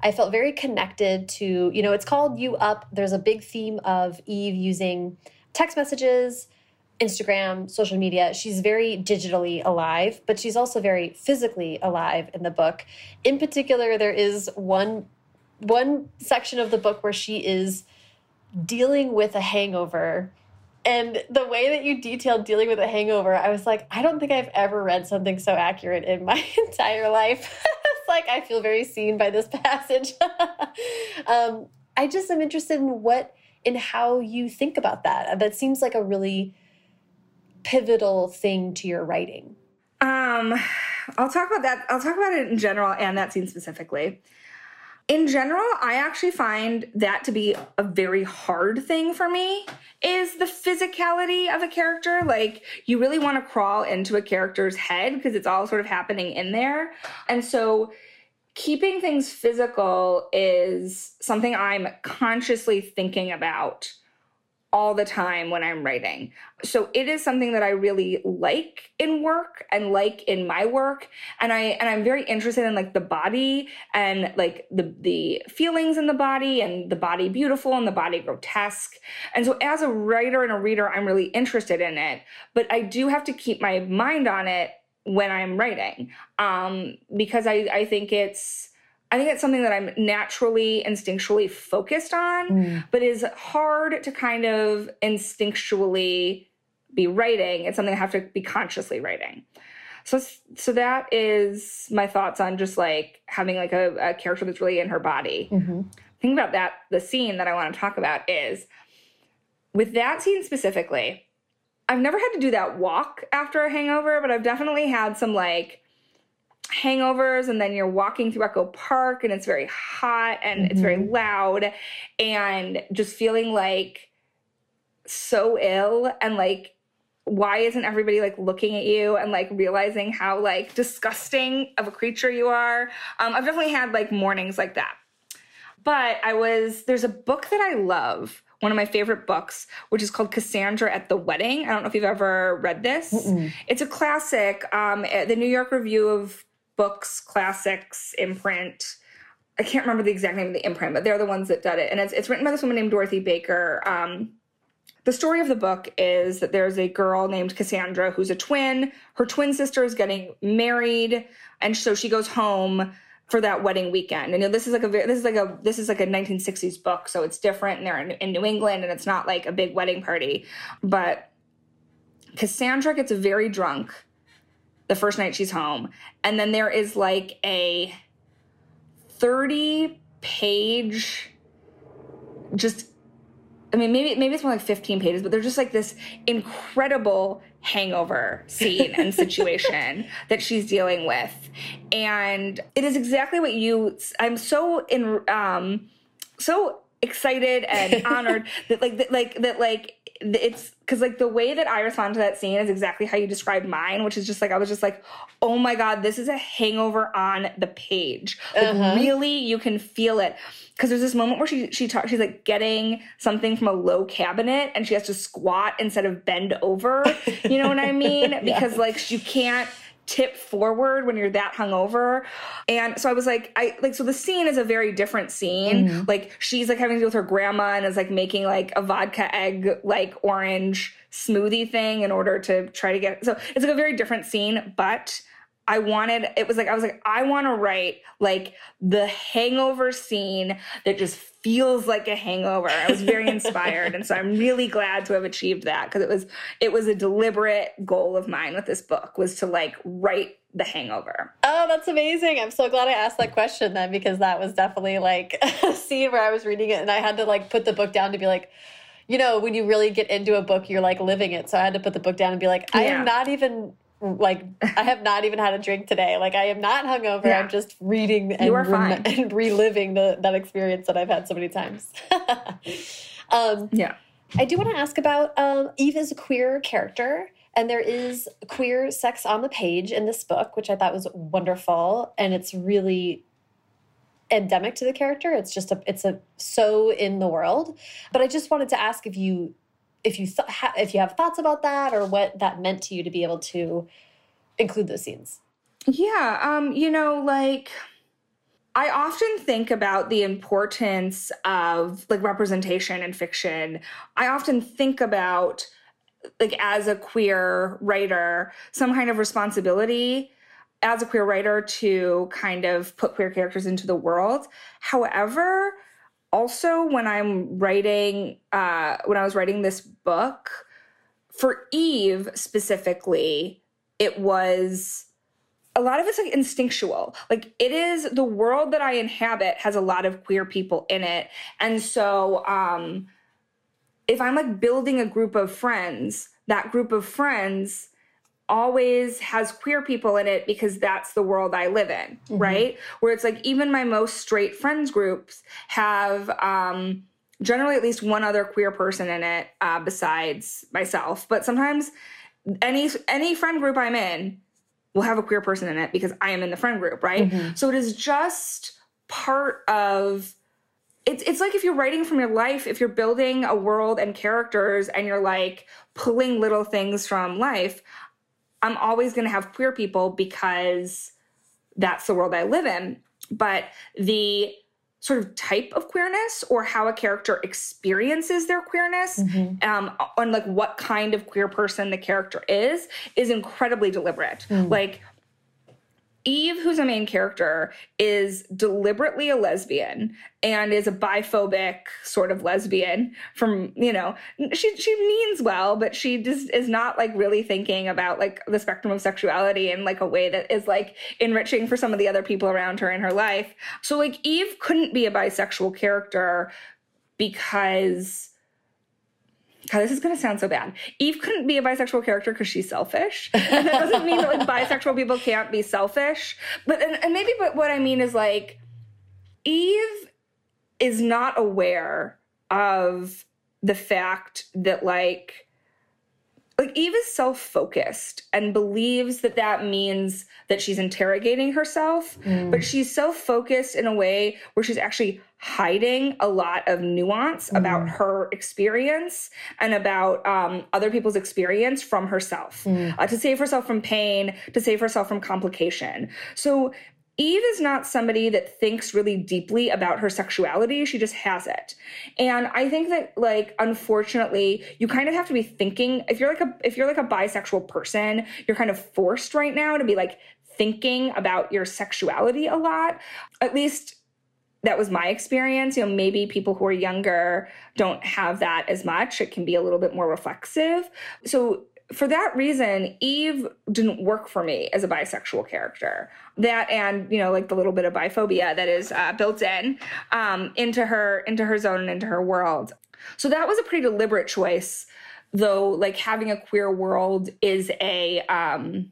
I felt very connected to, you know, it's called U Up. There's a big theme of Eve using text messages, Instagram, social media. She's very digitally alive, but she's also very physically alive in the book. In particular, there is one one section of the book where she is dealing with a hangover and the way that you detailed dealing with a hangover, I was like, I don't think I've ever read something so accurate in my entire life. it's like I feel very seen by this passage. um, I just am interested in what, in how you think about that. That seems like a really pivotal thing to your writing. Um, I'll talk about that. I'll talk about it in general and that scene specifically. In general, I actually find that to be a very hard thing for me is the physicality of a character. Like you really want to crawl into a character's head because it's all sort of happening in there. And so keeping things physical is something I'm consciously thinking about all the time when I'm writing. So it is something that I really like in work and like in my work and I and I'm very interested in like the body and like the the feelings in the body and the body beautiful and the body grotesque. And so as a writer and a reader I'm really interested in it, but I do have to keep my mind on it when I'm writing. Um because I I think it's I think it's something that I'm naturally instinctually focused on, mm. but is hard to kind of instinctually be writing. It's something I have to be consciously writing. So, so that is my thoughts on just like having like a, a character that's really in her body. Mm-hmm. Think about that. The scene that I want to talk about is with that scene specifically. I've never had to do that walk after a hangover, but I've definitely had some like hangovers and then you're walking through Echo Park and it's very hot and mm-hmm. it's very mm-hmm. loud and just feeling like so ill and like why isn't everybody like looking at you and like realizing how like disgusting of a creature you are um, i've definitely had like mornings like that but i was there's a book that i love one of my favorite books, which is called Cassandra at the Wedding. I don't know if you've ever read this. Mm-mm. It's a classic. Um, the New York Review of books, classics, imprint. I can't remember the exact name of the imprint, but they're the ones that did it. And it's, it's written by this woman named Dorothy Baker. Um, the story of the book is that there's a girl named Cassandra who's a twin. Her twin sister is getting married, and so she goes home for that wedding weekend. And you know, this is like a this is like a this is like a 1960s book, so it's different. And they're in, in New England, and it's not like a big wedding party. But Cassandra gets very drunk the first night she's home. And then there is like a 30 page just I mean maybe maybe it's more like 15 pages, but they're just like this incredible hangover scene and situation that she's dealing with. And it is exactly what you I'm so in um so excited and honored that like that like that like it's because like the way that I respond to that scene is exactly how you described mine, which is just like I was just like, oh my god, this is a hangover on the page. Like uh-huh. really, you can feel it. Because there's this moment where she she talks, she's like getting something from a low cabinet, and she has to squat instead of bend over. You know what I mean? yeah. Because like you can't tip forward when you're that hungover. And so I was like, I like, so the scene is a very different scene. Mm-hmm. Like she's like having to deal with her grandma and is like making like a vodka egg, like orange smoothie thing in order to try to get, so it's like a very different scene, but I wanted, it was like, I was like, I want to write like the hangover scene that just feels like a hangover. I was very inspired. and so I'm really glad to have achieved that because it was, it was a deliberate goal of mine with this book was to like write the hangover. Oh, that's amazing. I'm so glad I asked that question then because that was definitely like a scene where I was reading it and I had to like put the book down to be like, you know, when you really get into a book, you're like living it. So I had to put the book down and be like, I yeah. am not even like I have not even had a drink today. Like I am not hungover. Yeah. I'm just reading and, re and, reliving the that experience that I've had so many times. um, yeah. I do want to ask about um, Eve is a queer character, and there is queer sex on the page in this book, which I thought was wonderful, and it's really endemic to the character. It's just a it's a so in the world. But I just wanted to ask if you if you if you have thoughts about that or what that meant to you to be able to include those scenes. Yeah, um, you know, like I often think about the importance of like representation in fiction. I often think about like as a queer writer, some kind of responsibility as a queer writer to kind of put queer characters into the world. However, also when i'm writing uh when i was writing this book for eve specifically it was a lot of it's like instinctual. Like it is the world that i inhabit has a lot of queer people in it. And so um if i'm like building a group of friends that group of friends always has queer people in it because that's the world I live in, mm-hmm. right? Where it's like even my most straight friends groups have um generally at least one other queer person in it uh, besides myself, but sometimes any any friend group I'm in will have a queer person in it because I am in the friend group, right? Mm-hmm. So it is just part of it's it's like if you're writing from your life, if you're building a world and characters and you're like pulling little things from life, I'm always going to have queer people because that's the world I live in. But the sort of type of queerness or how a character experiences their queerness mm-hmm. um, on like what kind of queer person the character is is incredibly deliberate mm. like Eve, who's a main character, is deliberately a lesbian and is a biphobic sort of lesbian from, you know, she she means well, but she just is not like really thinking about like the spectrum of sexuality in like a way that is like enriching for some of the other people around her in her life. So like Eve couldn't be a bisexual character because God, this is going to sound so bad. Eve couldn't be a bisexual character because she's selfish. And that doesn't mean that like bisexual people can't be selfish. But and, and maybe but what I mean is like Eve is not aware of the fact that like like Eve is self-focused and believes that that means that she's interrogating herself, mm. but she's self-focused in a way where she's actually hiding a lot of nuance mm. about her experience and about um, other people's experience from herself mm. uh, to save herself from pain, to save herself from complication. So Eve is not somebody that thinks really deeply about her sexuality. She just has it. And I think that like unfortunately, you kind of have to be thinking if you're like a if you're like a bisexual person, you're kind of forced right now to be like thinking about your sexuality a lot. At least that was my experience. You know, maybe people who are younger don't have that as much. It can be a little bit more reflexive. So for that reason, Eve didn't work for me as a bisexual character. That and you know, like the little bit of biphobia that is uh, built in um, into her into her zone and into her world. So that was a pretty deliberate choice, though. Like having a queer world is a um,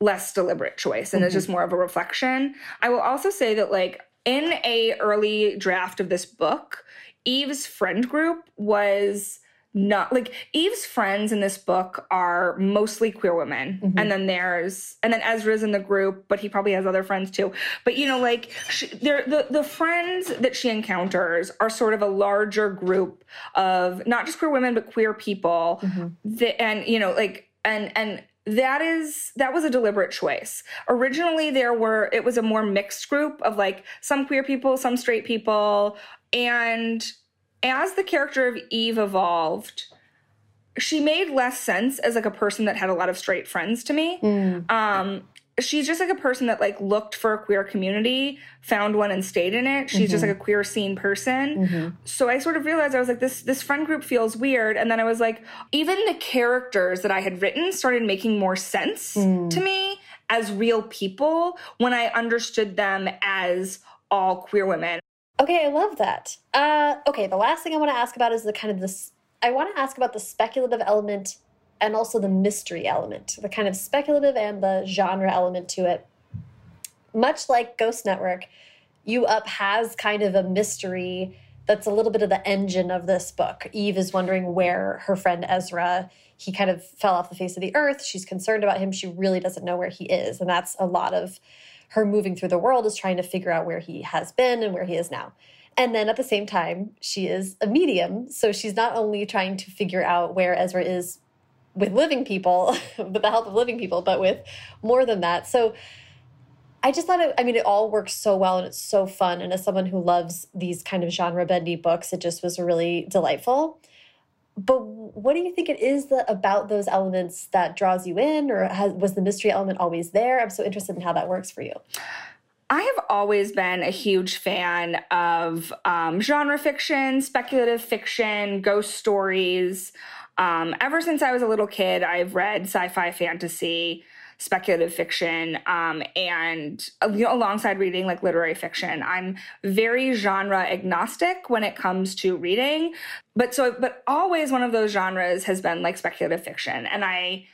less deliberate choice, and mm-hmm. it's just more of a reflection. I will also say that like in a early draft of this book, Eve's friend group was not like Eve's friends in this book are mostly queer women. Mm-hmm. And then there's and then Ezra's in the group, but he probably has other friends too. But you know, like she, the the friends that she encounters are sort of a larger group of not just queer women but queer people. Mm-hmm. That, and you know, like and and that is that was a deliberate choice. Originally there were it was a more mixed group of like some queer people, some straight people, and as the character of Eve evolved, she made less sense as like a person that had a lot of straight friends to me. Mm. Um, she's just like a person that like looked for a queer community, found one and stayed in it. She's mm-hmm. just like a queer scene person. Mm-hmm. So I sort of realized I was like this this friend group feels weird and then I was like even the characters that I had written started making more sense mm. to me as real people when I understood them as all queer women. Okay, I love that. Uh, okay, the last thing I want to ask about is the kind of this. I want to ask about the speculative element and also the mystery element, the kind of speculative and the genre element to it. Much like Ghost Network, U Up has kind of a mystery that's a little bit of the engine of this book. Eve is wondering where her friend Ezra, he kind of fell off the face of the earth. She's concerned about him. She really doesn't know where he is. And that's a lot of her moving through the world is trying to figure out where he has been and where he is now. And then at the same time, she is a medium. So she's not only trying to figure out where Ezra is with living people, with the help of living people, but with more than that. So I just thought it, I mean, it all works so well and it's so fun. And as someone who loves these kind of genre bendy books, it just was really delightful. But what do you think it is that about those elements that draws you in, or has, was the mystery element always there? I'm so interested in how that works for you. I have always been a huge fan of um, genre fiction, speculative fiction, ghost stories. Um, ever since I was a little kid, I've read sci fi fantasy, speculative fiction, um, and uh, you know, alongside reading like literary fiction. I'm very genre agnostic when it comes to reading. But so, but always one of those genres has been like speculative fiction. And I,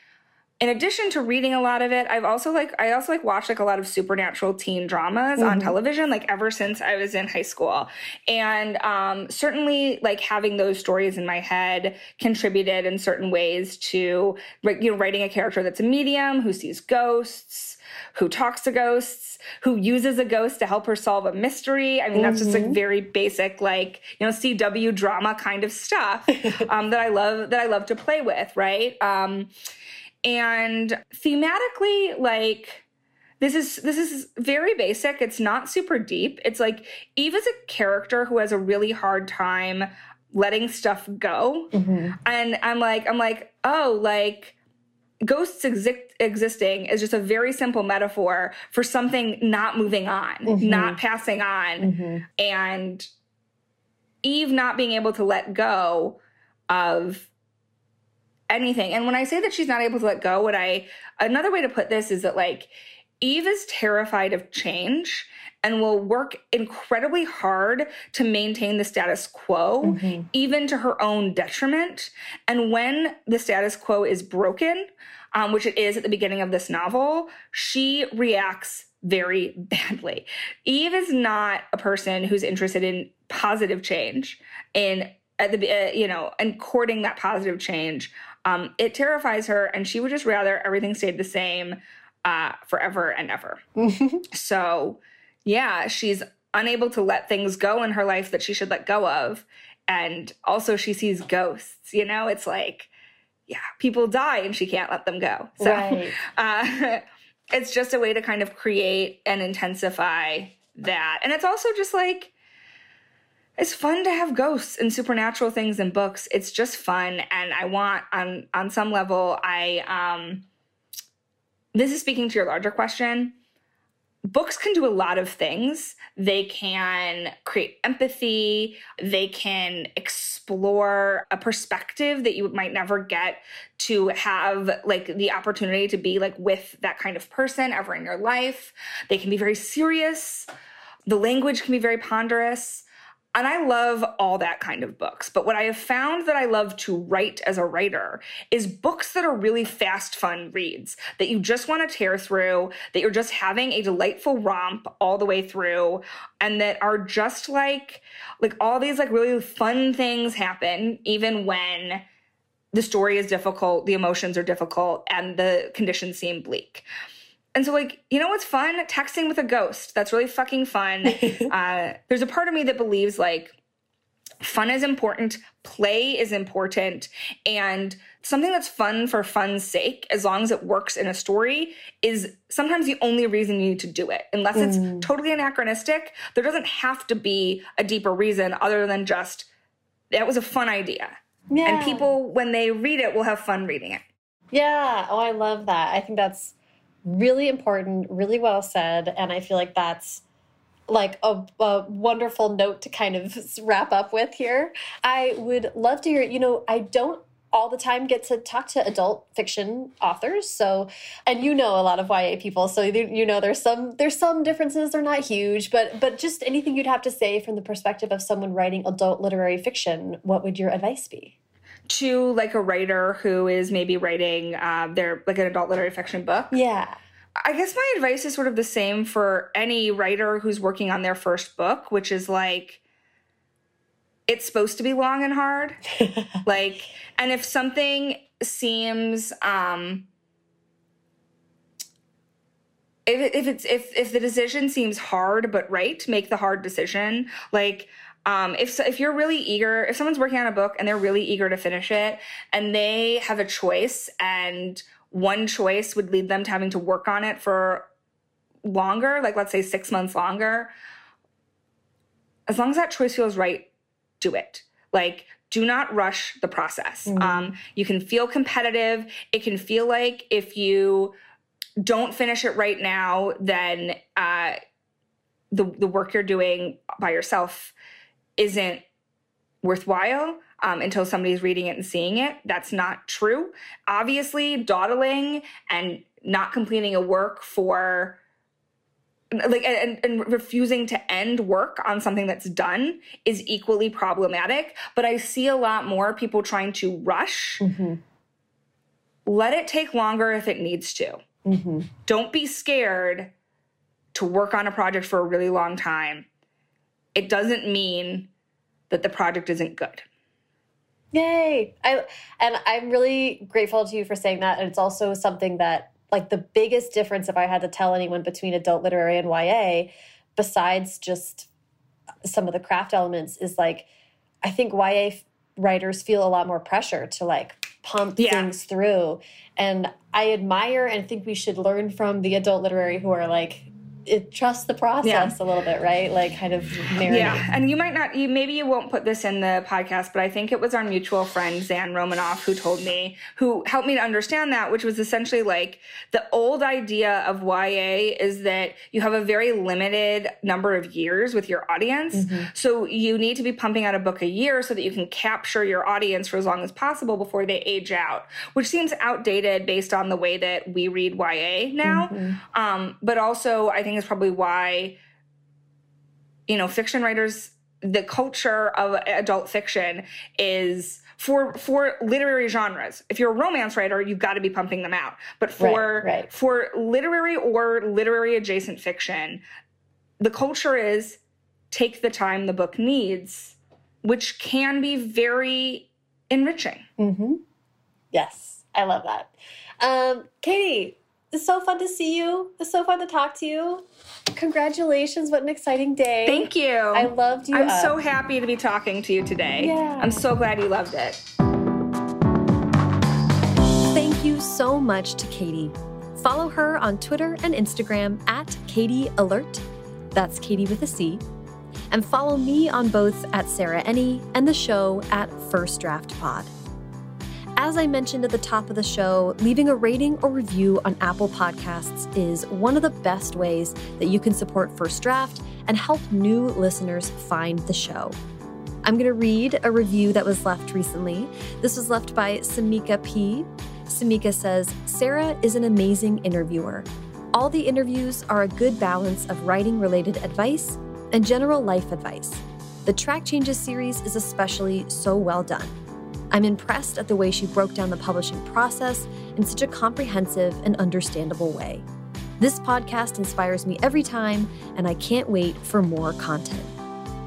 in addition to reading a lot of it, I've also like I also like watched like a lot of supernatural teen dramas mm-hmm. on television like ever since I was in high school. And um certainly like having those stories in my head contributed in certain ways to you know writing a character that's a medium who sees ghosts, who talks to ghosts, who uses a ghost to help her solve a mystery. I mean, that's mm-hmm. just like mm-hmm. very basic, like, you know, CW drama kind of stuff um, that I love that I love to play with, right? Um, and thematically, like, this is this is very basic. It's not super deep. It's like Eve is a character who has a really hard time letting stuff go. Mm-hmm. And I'm like, I'm like, oh, like ghosts exi- existing is just a very simple metaphor for something not moving on, mm-hmm. not passing on, mm-hmm. and Eve not being able to let go of anything. And when I say that she's not able to let go, what I another way to put this is that like Eve is terrified of change and will work incredibly hard to maintain the status quo, mm-hmm. even to her own detriment. And when the status quo is broken, um, which it is at the beginning of this novel, she reacts very badly. Eve is not a person who's interested in positive change in at the uh, you know and courting that positive change um, it terrifies her, and she would just rather everything stayed the same uh, forever and ever. so, yeah, she's unable to let things go in her life that she should let go of. And also, she sees ghosts. You know, it's like, yeah, people die and she can't let them go. So, right. uh, it's just a way to kind of create and intensify that. And it's also just like, it's fun to have ghosts and supernatural things in books. It's just fun, and I want on on some level. I um, this is speaking to your larger question. Books can do a lot of things. They can create empathy. They can explore a perspective that you might never get to have like the opportunity to be like with that kind of person ever in your life. They can be very serious. The language can be very ponderous and I love all that kind of books. But what I have found that I love to write as a writer is books that are really fast, fun reads that you just want to tear through, that you're just having a delightful romp all the way through, and that are just like, like all these like really fun things happen, even when the story is difficult, the emotions are difficult, and the conditions seem bleak. And so, like, you know what's fun? Texting with a ghost. That's really fucking fun. uh, there's a part of me that believes, like, fun is important, play is important, and something that's fun for fun's sake, as long as it works in a story, is sometimes the only reason you need to do it. Unless it's mm. totally anachronistic, there doesn't have to be a deeper reason other than just that was a fun idea. Yeah. And people, when they read it, will have fun reading it. Yeah. Oh, I love that. I think that's really important, really well said. And I feel like that's like a, a, wonderful note to kind of wrap up with here. I would love to hear, you know, I don't all the time get to talk to adult fiction authors so and you know a lot of YA people so you know there's some there's some differences they're not huge but but just anything you'd have to say from the perspective of someone writing adult literary fiction what would your advice be to like a writer who is maybe writing uh, their like an adult literary fiction book yeah I guess my advice is sort of the same for any writer who's working on their first book, which is like, it's supposed to be long and hard. like, and if something seems, um, if, if it's if if the decision seems hard but right, make the hard decision. Like, um, if if you're really eager, if someone's working on a book and they're really eager to finish it, and they have a choice and one choice would lead them to having to work on it for longer, like let's say six months longer, as long as that choice feels right, do it. Like, do not rush the process. Mm-hmm. Um, you can feel competitive. It can feel like if you don't finish it right now, then uh, the the work you're doing by yourself isn't worthwhile um, until somebody's reading it and seeing it. That's not true. Obviously, dawdling and not completing a work for like and, and, refusing to end work on something that's done is equally problematic but i see a lot more people trying to rush mm-hmm. let it take longer if it needs to mm-hmm. don't be scared to work on a project for a really long time it doesn't mean that the project isn't good Yay! I and I'm really grateful to you for saying that. And it's also something that like the biggest difference if I had to tell anyone between adult literary and YA, besides just some of the craft elements, is like I think YA writers feel a lot more pressure to like pump yeah. things through. And I admire and think we should learn from the adult literary who are like it, trust the process yeah. a little bit, right? Like kind of marinate. Yeah, and you might not, you maybe you won't put this in the podcast, but I think it was our mutual friend Zan Romanoff who told me, who helped me to understand that, which was essentially like the old idea of YA is that you have a very limited number of years with your audience, mm-hmm. so you need to be pumping out a book a year so that you can capture your audience for as long as possible before they age out, which seems outdated based on the way that we read YA now. Mm-hmm. Um, but also, I think think is probably why, you know, fiction writers, the culture of adult fiction is for for literary genres. If you're a romance writer, you've got to be pumping them out. But for right, right. for literary or literary adjacent fiction, the culture is take the time the book needs, which can be very enriching. Mm-hmm. Yes, I love that. Um, Catie, it's so fun to see you. It's so fun to talk to you. Congratulations. What an exciting day. Thank you. I loved you. I'm up. so happy to be talking to you today. Yeah. I'm so glad you loved it. Thank you so much to Catie. Follow her on Twitter and Instagram at Catie Alert. That's Catie with a C. And follow me on both at Sarah Enni and the show at First Draft Pod. As I mentioned at the top of the show, leaving a rating or review on Apple Podcasts is one of the best ways that you can support First Draft and help new listeners find the show. I'm going to read a review that was left recently. This was left by Samika P. Samika says, Sarah is an amazing interviewer. All the interviews are a good balance of writing related advice and general life advice. The Track Changes series is especially so well done. I'm impressed at the way she broke down the publishing process in such a comprehensive and understandable way. This podcast inspires me every time, and I can't wait for more content.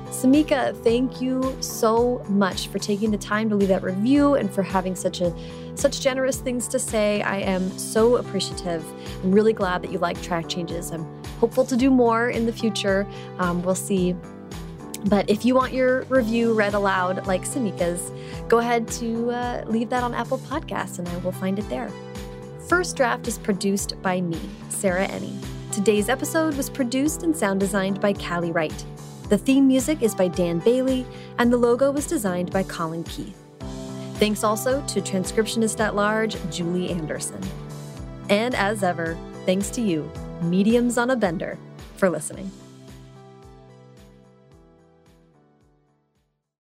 Samika, thank you so much for taking the time to leave that review and for having such a such generous things to say. I am so appreciative. I'm really glad that you like track changes. I'm hopeful to do more in the future. Um, we'll see But if you want your review read aloud like Samika's, go ahead to uh, leave that on Apple Podcasts and I will find it there. First Draft is produced by me, Sarah Enni. Today's episode was produced and sound designed by Callie Wright. The theme music is by Dan Bailey, and the logo was designed by Colin Keith. Thanks also to transcriptionist at large, Julie Anderson. And as ever, thanks to you, Mediums on a Bender, for listening.